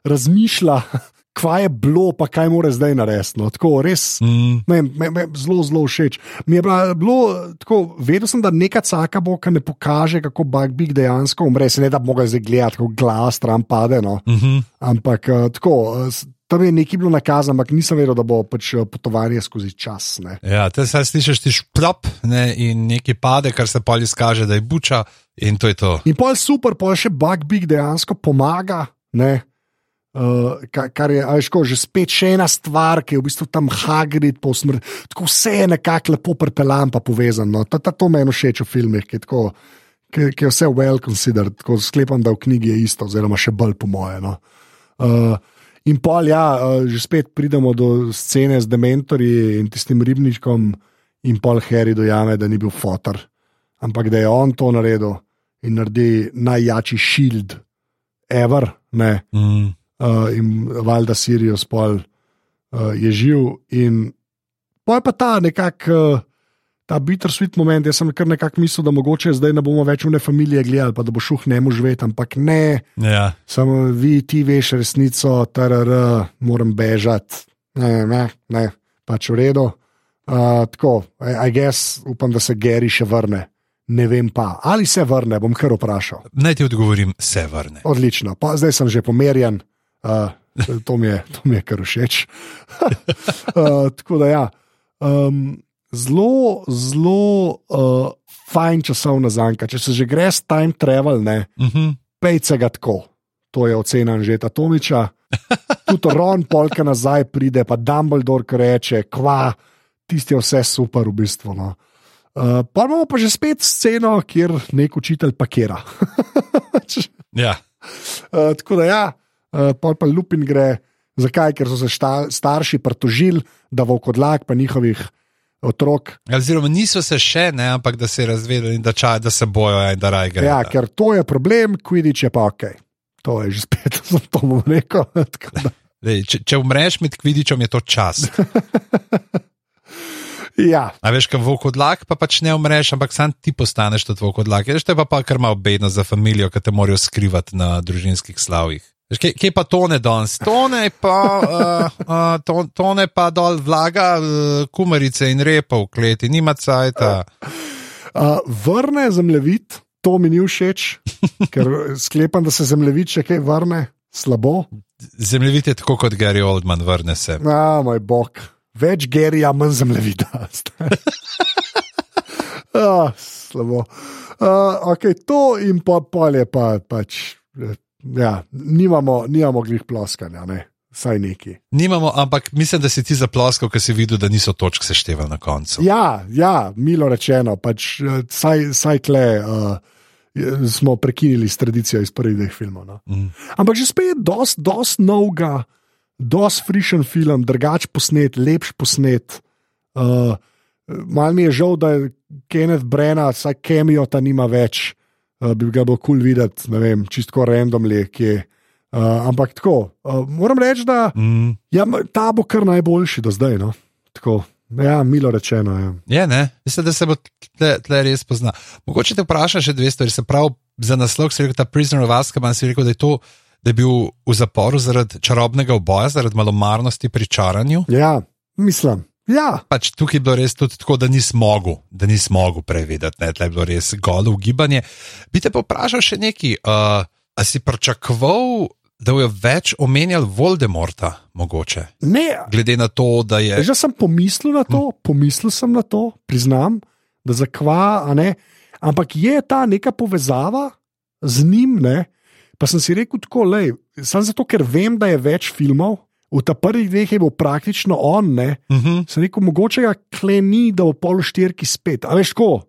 razmišlja. (laughs) Kaj je bilo, pa kaj mora zdaj narediti. No, tako res, mm. me, me, me zelo, zelo všeč. Mi je bilo tako, vedel sem, da neka caka bo, ki ne pokaže, kako Bugbig dejansko umre. Se ne da bi mogel zdaj gledati, kako glas tam pade. No. Mm -hmm. Ampak uh, tako, tam je nekaj bilo nakazano, ampak nisem vedel, da bo pač potovanje skozi čas. Ne. Ja, te se slišiš, ti šplop ne, in nekaj pade, kar se pa izkaže, da je buča. In to je to. In pa je super, pa je še Bugbig dejansko pomaga. Uh, kar je ajško, že spet še ena stvar, ki je v bistvu tam Hagrid, pa smr, tako vse je nekako lepo prepeljan, pa povezano. To, to, to meni všeč v filmih, ki je, tako, ki, ki je vse well considered, tako sklepam, da v knjigi je isto, oziroma še bolj po moje. No. Uh, in pol, ja, uh, že spet pridemo do scene z dementorji in tistim ribničkom, in pol Harry dojame, da ni bil fotor, ampak da je on to naredil in naredi najjači šild, ever. Mm uh, in valjda Sirijo spol uh, je živ. In pa je pa ta nekako. Uh, Ta bittersweet moment, jaz sem kar nekako mislil, da mogoče zdaj ne bomo več v ne familije gledali, pa da bo šuh ne mu živeti, ampak ne. Ja. Samo vi, ti veš resnico, trr, moram bežati. Ne, ne, ne, pač v redu. Uh, tako, I guess, upam, da se Geri še vrne. Ne vem pa, ali se vrne, bom kar vprašal. Naj ti odgovorim, se vrne. Odlično, pa zdaj sem že pomerjen. Uh, to, mi je, to mi je kar všeč. (laughs) uh, tako da, ja, um, zelo, zelo uh, fajn časovna zanka. Če se že greš time travel, ne, uh mhm. -huh. pejce ga tako. To je ocena že ta Tomiča. (laughs) Tudi Ron Polka nazaj pride, pa Dumbledore reče, kva, tisti je vse super v bistvu. No. Uh, pa imamo pa že spet sceno, kjer nek učitelj pakira. (laughs) ja. uh, tako da ja uh, pol pa lupin gre. Zakaj? Ker so se šta, starši pritožili, da v okodlak pa njihovih otrok. Ja, oziroma niso se še, ne, ampak da se je razvedeli, da, ča, da se bojo in da raj gre. Ja, ker to je problem, Kvidič je pa ok. To je že spet, (laughs) za to bom rekel. (laughs) Lej, če, če umreš med Kvidičem, je to čas. Ja. A veš, kaj vokodlak, pa pač ne umreš, ampak sam ti postaneš to vokodlak. Veš, to je pa, pa kar malo bedno za družino, ki te morajo skrivati na družinskih slavih. Kje, kje pa tone danes? Tone pa, uh, uh, to, tone pa dol vlaga uh, kumarice in repa v kleti, nima cajta. Uh, vrne zemljevid, to mi ni všeč, ker sklepam, da se zemljevid še kaj vrne, slabo. Zemljevid je tako kot Gary Oldman, vrne se. Ja, moj bog, več Garyja, manj zemljevida. uh, (laughs) slabo. Uh, okay, to in pa polje pa pač ja, nimamo, nimamo glih ploskanja, ne. Saj neki. Nimamo, ampak mislim, da si ti zaploskal, ker si videl, da niso točke seštevali na koncu. Ja, ja milo rečeno, pač, eh, saj, saj kle uh, smo prekinili s tradicijo iz prvih dveh filmov. No. Mm. Ampak že spet, dost, dost novega, dost frišen film, drugač posnet, lepš posnet. Uh, Mal mi je žal, da je Kenneth Brenna, saj kemijo ta nima več uh, bi ga bilo kul cool videti, ne vem, čisto random le, ki je. Uh, ampak tako, uh, moram reči, da mm. ja, ta bo kar najboljši do zdaj. No? Tako, ja, milo rečeno. Ja. Je, ne, mislim, da se bo tle, tle res pozna. Mogoče te vprašam še dve stvari. Se pravi, za naslov si rekel, da Prisoner of Azkaban si rekel, da je to. Da je bil v zaporu zaradi čarobnega oboja, zaradi malomarnosti pri čaranju? Ja, mislim. Ja. Pač tukaj je bilo res tudi tako, da nisem mogel, da nisem mogel prevedeti, da je bilo res golo ugibanje. Bi te pa vprašal še nekaj, uh, a si pričakoval, da bojo več omenjali Voldemorta, mogoče. Ne, Glede na to, da je. že sem pomislil na to, pomislil sem na to, priznam, da zakva, a ne. Ampak je ta neka povezava z njim, ne? Pa sem si rekel tako, lej, samo zato, ker vem, da je več filmov. V ta prvih dveh je bil praktično on, ne. Uh -huh. Sem rekel, mogoče ga kleni, da bo pol štirki spet. A veš, ko?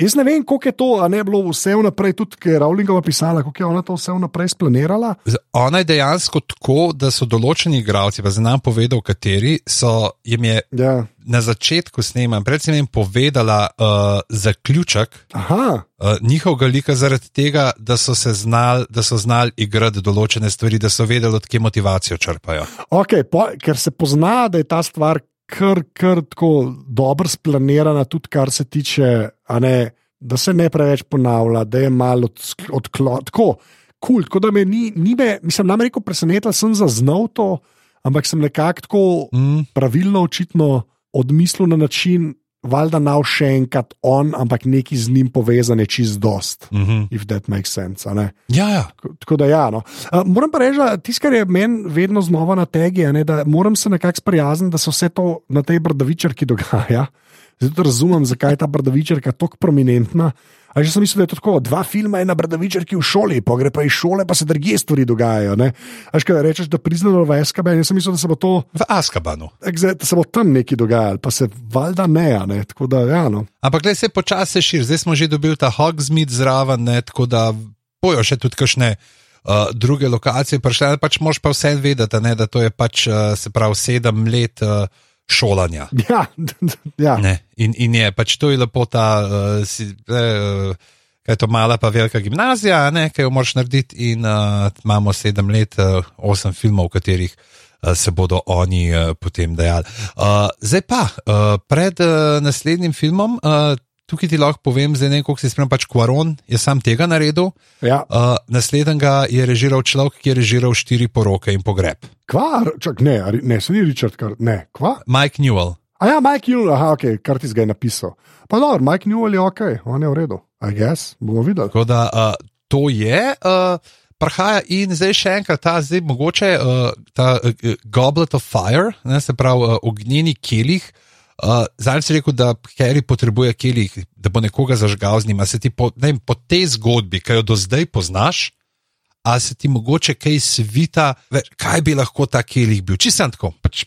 Jaz ne vem, koliko je to, a ne bilo vse vnaprej, tudi ker je Rowlingova pisala, kako je ona to vse vnaprej splanirala. Ona je dejansko tako, da so določeni igralci, pa znam povedal, kateri so jim je Ja. na začetku snemanja, predvsem jim povedala uh, zaključek Aha, uh, njihovega lika, zaradi tega, da so se znali, da so znali igrati določene stvari, da so vedeli, odkje motivacijo črpajo. okay, po, ker se pozna, da je ta stvar kar, kar tako dobro splanirana, tudi kar se tiče, ne, da se ne preveč ponavlja, da je malo odklon. Tako, kul, tako da me ni, ni me, mislim, nam rekel presenetila, sem zaznal to, ampak sem nekako tako Mm. pravilno, očitno odmislil na način, valjda nav še enkrat on, ampak neki z njim povezan je čist dost. Mm -hmm. If that makes sense. ne. Ja, ja. Tako- Tako da, ja, no. uh, moram pa reči, tisto, kar je meni vedno znova na tegi, je, ne, da moram se nekako sprijazniti, da se vse to na tej brdavičarki dogaja. Zato razumem, zakaj je ta brdavičarka tako prominentna. A že sem mislil, da je to tako, dva filma je na brdavičarki v šoli, pa gre pa iz šole, pa se druge stvari dogajajo. ne. A že kaj rečeš, da priznano v SKB, jaz sem mislil, da se bo to, V Askabanu. da se bo tam nekaj dogajalo, pa se valjda ne, ne. Tako da, ja, no. Ampak le se počasi širi, zdaj smo že dobili ta Hogsmeade zraven, ne, tako da bojo še tudi kakšne. Uh, druge lokacije, prišle, pač moš pa vse vedeti, ne, da to je pač uh, se pravi sedem let uh, šolanja. (laughs) Ja, ja. Ne, in, in je pač to je lepo ta, uh, si, uh, kaj je to mala pa velika gimnazija, ne, kaj jo moraš narediti. In uh, imamo sedem let, uh, osem filmov, v katerih uh, se bodo oni uh, potem dejali. Uh, zdaj pa, uh, pred uh, naslednjim filmom, uh, tukaj ti lahko povem, zdaj ne koliko si spremljal, pač Quaron je sam tega naredil. ja. Uh, naslednjega je režiral človek, ki je režiral štiri poroke in pogreb. Kva, čak, ne, ne, se ni Richard, kar, ne, kva. Mike Newell. A ja, Mike Newell, aha, ok, kar ti zdaj napisal. Pa dobro, Mike Newell je ok, on je v redu. I guess, bomo videli. Tako da uh, to je. Uh, Prahaja in zdaj še enkrat ta, zdaj mogoče uh, ta uh, Goblet of Fire, ne, se pravi uh, ognjeni kelih. Uh, Zdaj si rekel, da Harry potrebuje kelih, da bo nekoga zažgal z njim. A se ti po, vem, po tej zgodbi, ki jo do zdaj poznaš, a se ti mogoče kaj svita, ve, kaj bi lahko ta kelih bil? Čisto tako, pač,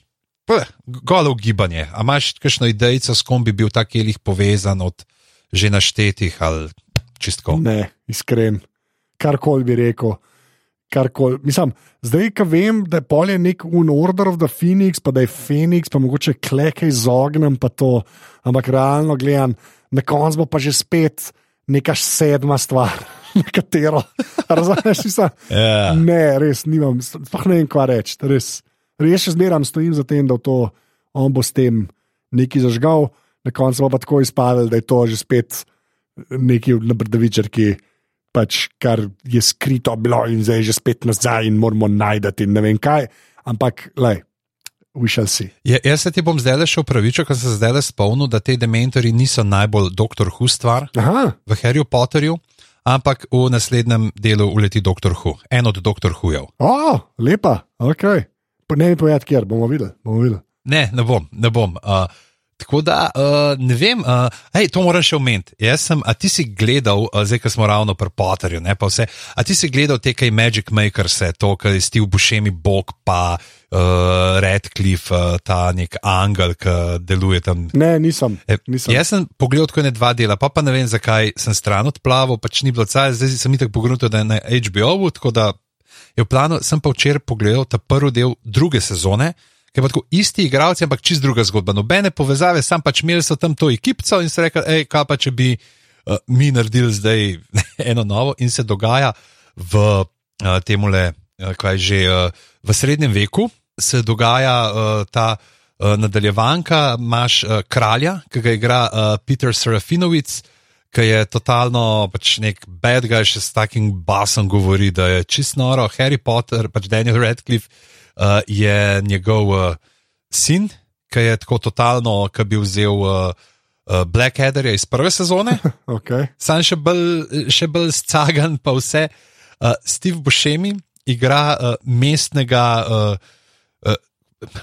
peh, golo gibanje. A imaš kakšno idejo, s kom bi bil ta kelih povezan od že naštetih ali čistko? Ne, iskren, karkoli bi rekel. Karkoli. Mislim, zdaj, ko vem, da je polje nek un Order of the Phoenix, pa da je Phoenix, pa mogoče klekaj z ognjem, pa to, ampak realno gledam, na koncu bo pa že spet neka sedma stvar, (laughs) na katero. Razumeš, mislim, (laughs) Ja. Ne, res nimam, sploh ne vem, kva reči. Res, res še zmeraj stojim za tem, da to on bo s tem nekaj zažgal, na koncu bo pa tako izpadel, da je to že spet nekaj na brdavičarki, pač kar je skrito bilo in zdaj je že spet nazaj in moramo najti in ne vem kaj. Ampak, lej, we shall see. Ja, jaz se ti bom zdaj le še upravičil, ker sem se zdaj le spomnil, da te dementori niso najbolj doktor Hu stvar Aha, v Harryju Potterju, ampak v naslednjem delu uleti doktor Hu, en od doktor Hujev. o, lepa, ok. Ne mi povedati, kjer bomo videli. Bomo videli. Ne, ne bom, ne bom. Uh, tako da uh, ne vem, uh, hej, to moram še omeniti. Jaz sem, a ti si gledal, uh, zdaj ko smo ravno pri Potterju, ne pa vse, a ti si gledal te kaj Magic Makers, to, kar je Steve Buscemi, Bog pa uh, Redcliffe, uh, ta nek angel, ki deluje tam Ne, nisem. E, nisem. jaz sem pogledal tako ne dva dela, pa, pa ne vem, zakaj sem stran odplaval, pač ni bilo caj, zdaj sem jih tako pogledal, da je na HBO-u, tako da je v planu, sem pa včeraj pogledal ta prvi del druge sezone. Ker pa tako isti igralci, ampak čist druga zgodba. Nobene povezave, sam pač imeli so tam to ekipo in se rekli, hej, kaj pa če bi uh, mi naredili zdaj (laughs) eno novo in se dogaja v uh, temule, uh, kaj že uh, v srednjem veku, se dogaja uh, ta uh, nadaljevanka, imaš uh, kralja, ki ga igra uh, Peter Serafinovic, ki je totalno pač nek bad guy, še s takim basom govori, da je čist noro. Harry Potter, pač Daniel Radcliffe uh, je njegov uh, sin, ki je tako totalno, ki bi vzel uh, uh, Blackadderja iz prve sezone (laughs) Okay. sam še bolj, še bolj scagan, pa vse. Uh, Steve Buscemi igra uh, mestnega. Uh,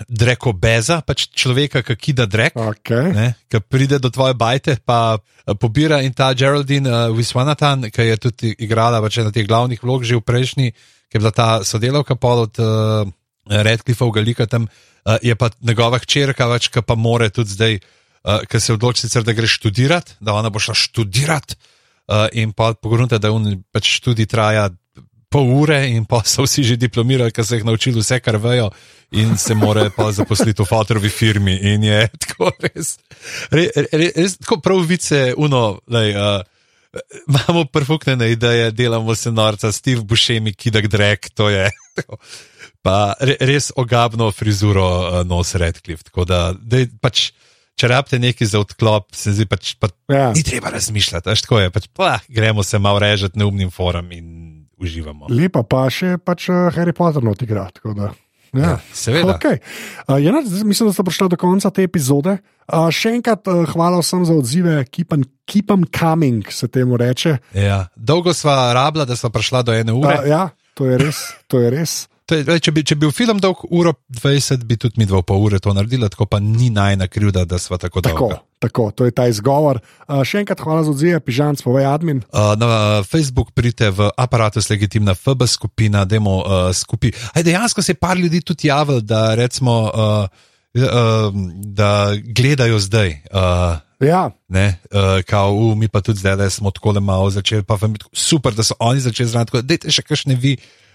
Drekobeza, pač človeka, ki kida drek, okay. ki pride do tvoje bajte, pa eh, pobira in ta Geraldine uh, Wiswanathan, ki je tudi igrala pač na teh glavnih vlog že v prejšnji, ki je bila ta sodelavka pol od uh, Redcliffa v Galika, tam uh, je pa njegova hčerka, pač, ki pa more tudi zdaj, uh, ki se odloči sicer, da gre študirati, da ona bo šla študirati uh, in pa pogledate, da un, pač študij traja pol ure in pa so vsi že diplomirali, ker so jih naučili vse, kar vejo, in se morajo pa zaposliti v fotovi firmi. In je (laughs) tako res, res, res, res tako prav vice, uno, lej, uh, imamo perfukne ideje, delamo se norca, Steve Bushemi, kidak drek, to je. (laughs) Pa res ogabno frizuro uh, nos Redcliffe. Tako da, dej, pač, če rabite nekaj za odklop, se zdi, pač, pa, Ja. ni treba razmišljati. Veš, tako je, pač, pa, gremo se malo režati neumnim forum in uživamo. Lepa pa še pač uh, Harry Potter not igra. Ja. Ja, seveda. Okay. Uh, Jena, zdaj mislim, da ste prišli do konca te epizode. Uh, še enkrat uh, hvala vsem za odzive, keep on, keep coming, se temu reče. Ja. Dolgo sva rabila, da sva prišla do ene ure. Uh, ja, to je res. To je res. To je, če, bi, če bi bil film dolg uro 20, bi tudi mi dva pol ure to naredila, tako pa ni najna krivda, da sva tako Tako, dolga. tako, to je ta izgovor. Uh, še enkrat hvala za odzive, pižam, povej admin. Uh, na Facebook pridite v aparatus legitimna FB skupina, demo uh, skupaj. Aj dejansko se je par ljudi tudi javil, da recimo, uh, uh, da gledajo zdaj. Uh, Ja, Ne, uh, kao, uh, mi pa tudi zdaj le smo tako le malo začeli, pa vam je tako super, da so oni začeli tako da Dajte še kakšne vi, uh,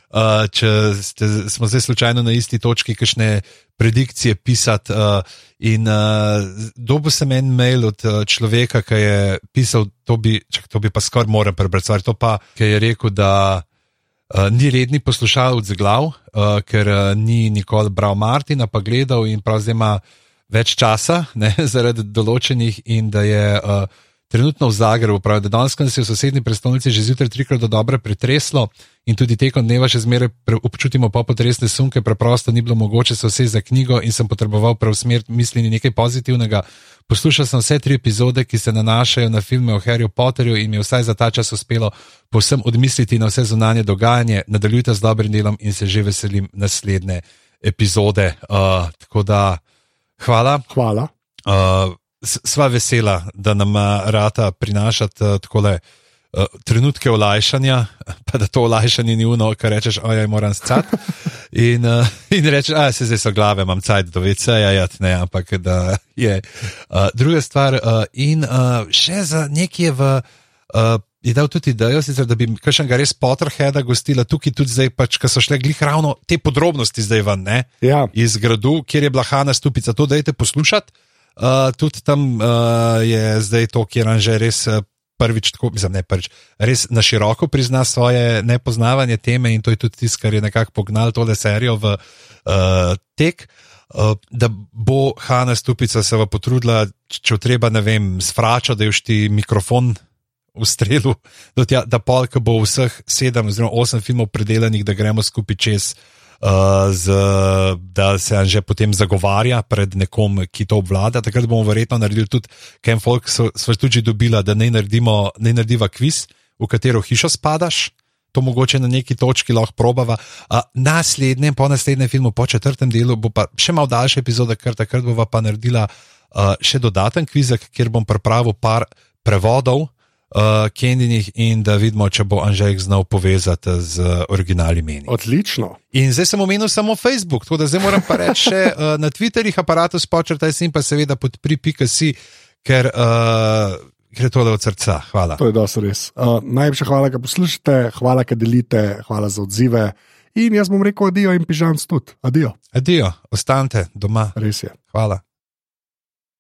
če ste, smo zdaj slučajno na isti točki, kakšne predikcije pisati. Uh, in uh, dobil sem en mail od uh, človeka, ki je pisal, to bi, čak, to bi pa skoraj moral prebrati, stvar, to pa, ki je rekel, da. Uh, ni redni poslušalec glav, uh, ker uh, ni nikoli bral Martina, pa gledal in prav zdaj ima več časa ne, (laughs) zaradi določenih, in da je uh, trenutno v Zagrebu, pravi, da danes se je v sosednji prestolnici že zjutraj trikrat do dobre pretreslo in tudi tekom dneva še zmeraj občutimo popotresne sunke, preprosto ni bilo mogoče se vse za knjigo in sem potreboval preusmeriti misli nekaj pozitivnega. Poslušal sem vse tri epizode, ki se nanašajo na filme o Harryju Potterju in mi je vsaj za ta čas uspelo povsem odmisliti na vse zunanje dogajanje. Nadaljujte z dobrim delom in se že veselim naslednje epizode. Uh, tako da, hvala. hvala. Uh, sva vesela, da nam uh, rata prinašati uh, takole. Uh, trenutke olajšanja, (laughs) pa da to olajšanje ni uno, kar rečeš, ojej, moram scati. (laughs) In, uh, in rečeš, a se zdaj so glave, imam cajt do VC-ja, ja, ne, ampak da je. Uh, druga stvar, uh, in uh, še za nekje v. Uh, Je dal tudi idejo, sicer, da bi kakšnega res Potterheada gostila tukaj, tudi zdaj, pač, ko so šle glih ravno te podrobnosti zdaj ven, ne? Ja, iz gradu, kjer je bila Hanna stupica. To dajte poslušati. Uh, tudi tam uh, je zdaj to, kjer že res uh, prvič, tako, mislim, ne prvič, res na široko prizna svoje nepoznavanje teme in to je tudi tisto, kar je nekako pognal tole serijo v uh, tek. Uh, da bo Hanna stupica se va potrudila, če bo treba, ne vem, sfrača, da je ti mikrofon v strelu, do tja, da polk bo vseh sedem oziroma osem filmov predelanih, da gremo skupaj čez. Uh, z, da se on že potem zagovarja pred nekom, ki to obvlada. Takrat bomo verjetno naredili tudi, Ken Folk so tudi dobila, da ne naredimo, ne narediva kviz, v katero hišo spadaš. To mogoče na neki točki lahko probava. Uh, naslednjem, po naslednjem filmu, po četrtem delu, bo pa še malo daljša epizoda, ker takrat bova pa naredila uh, še dodaten kvizek, kjer bom pripravil par prevodov uh, Kendinih in da vidimo, če bo Anžek znal povezati z originali meni. odlično. In zdaj sem omenil samo Facebook, tako da zdaj moram pa reči še (laughs) uh, na Twitterjih, aparatus počrtaj in pa seveda podpri pika si, ker uh, gre tole od srca. Hvala. To je dosti res. Uh, najlepša hvala, da poslušate, hvala, da delite, hvala za odzive. In jaz bom rekel adijo in pižam tudi. Adijo, Adijo, ostanite doma. res je. Hvala.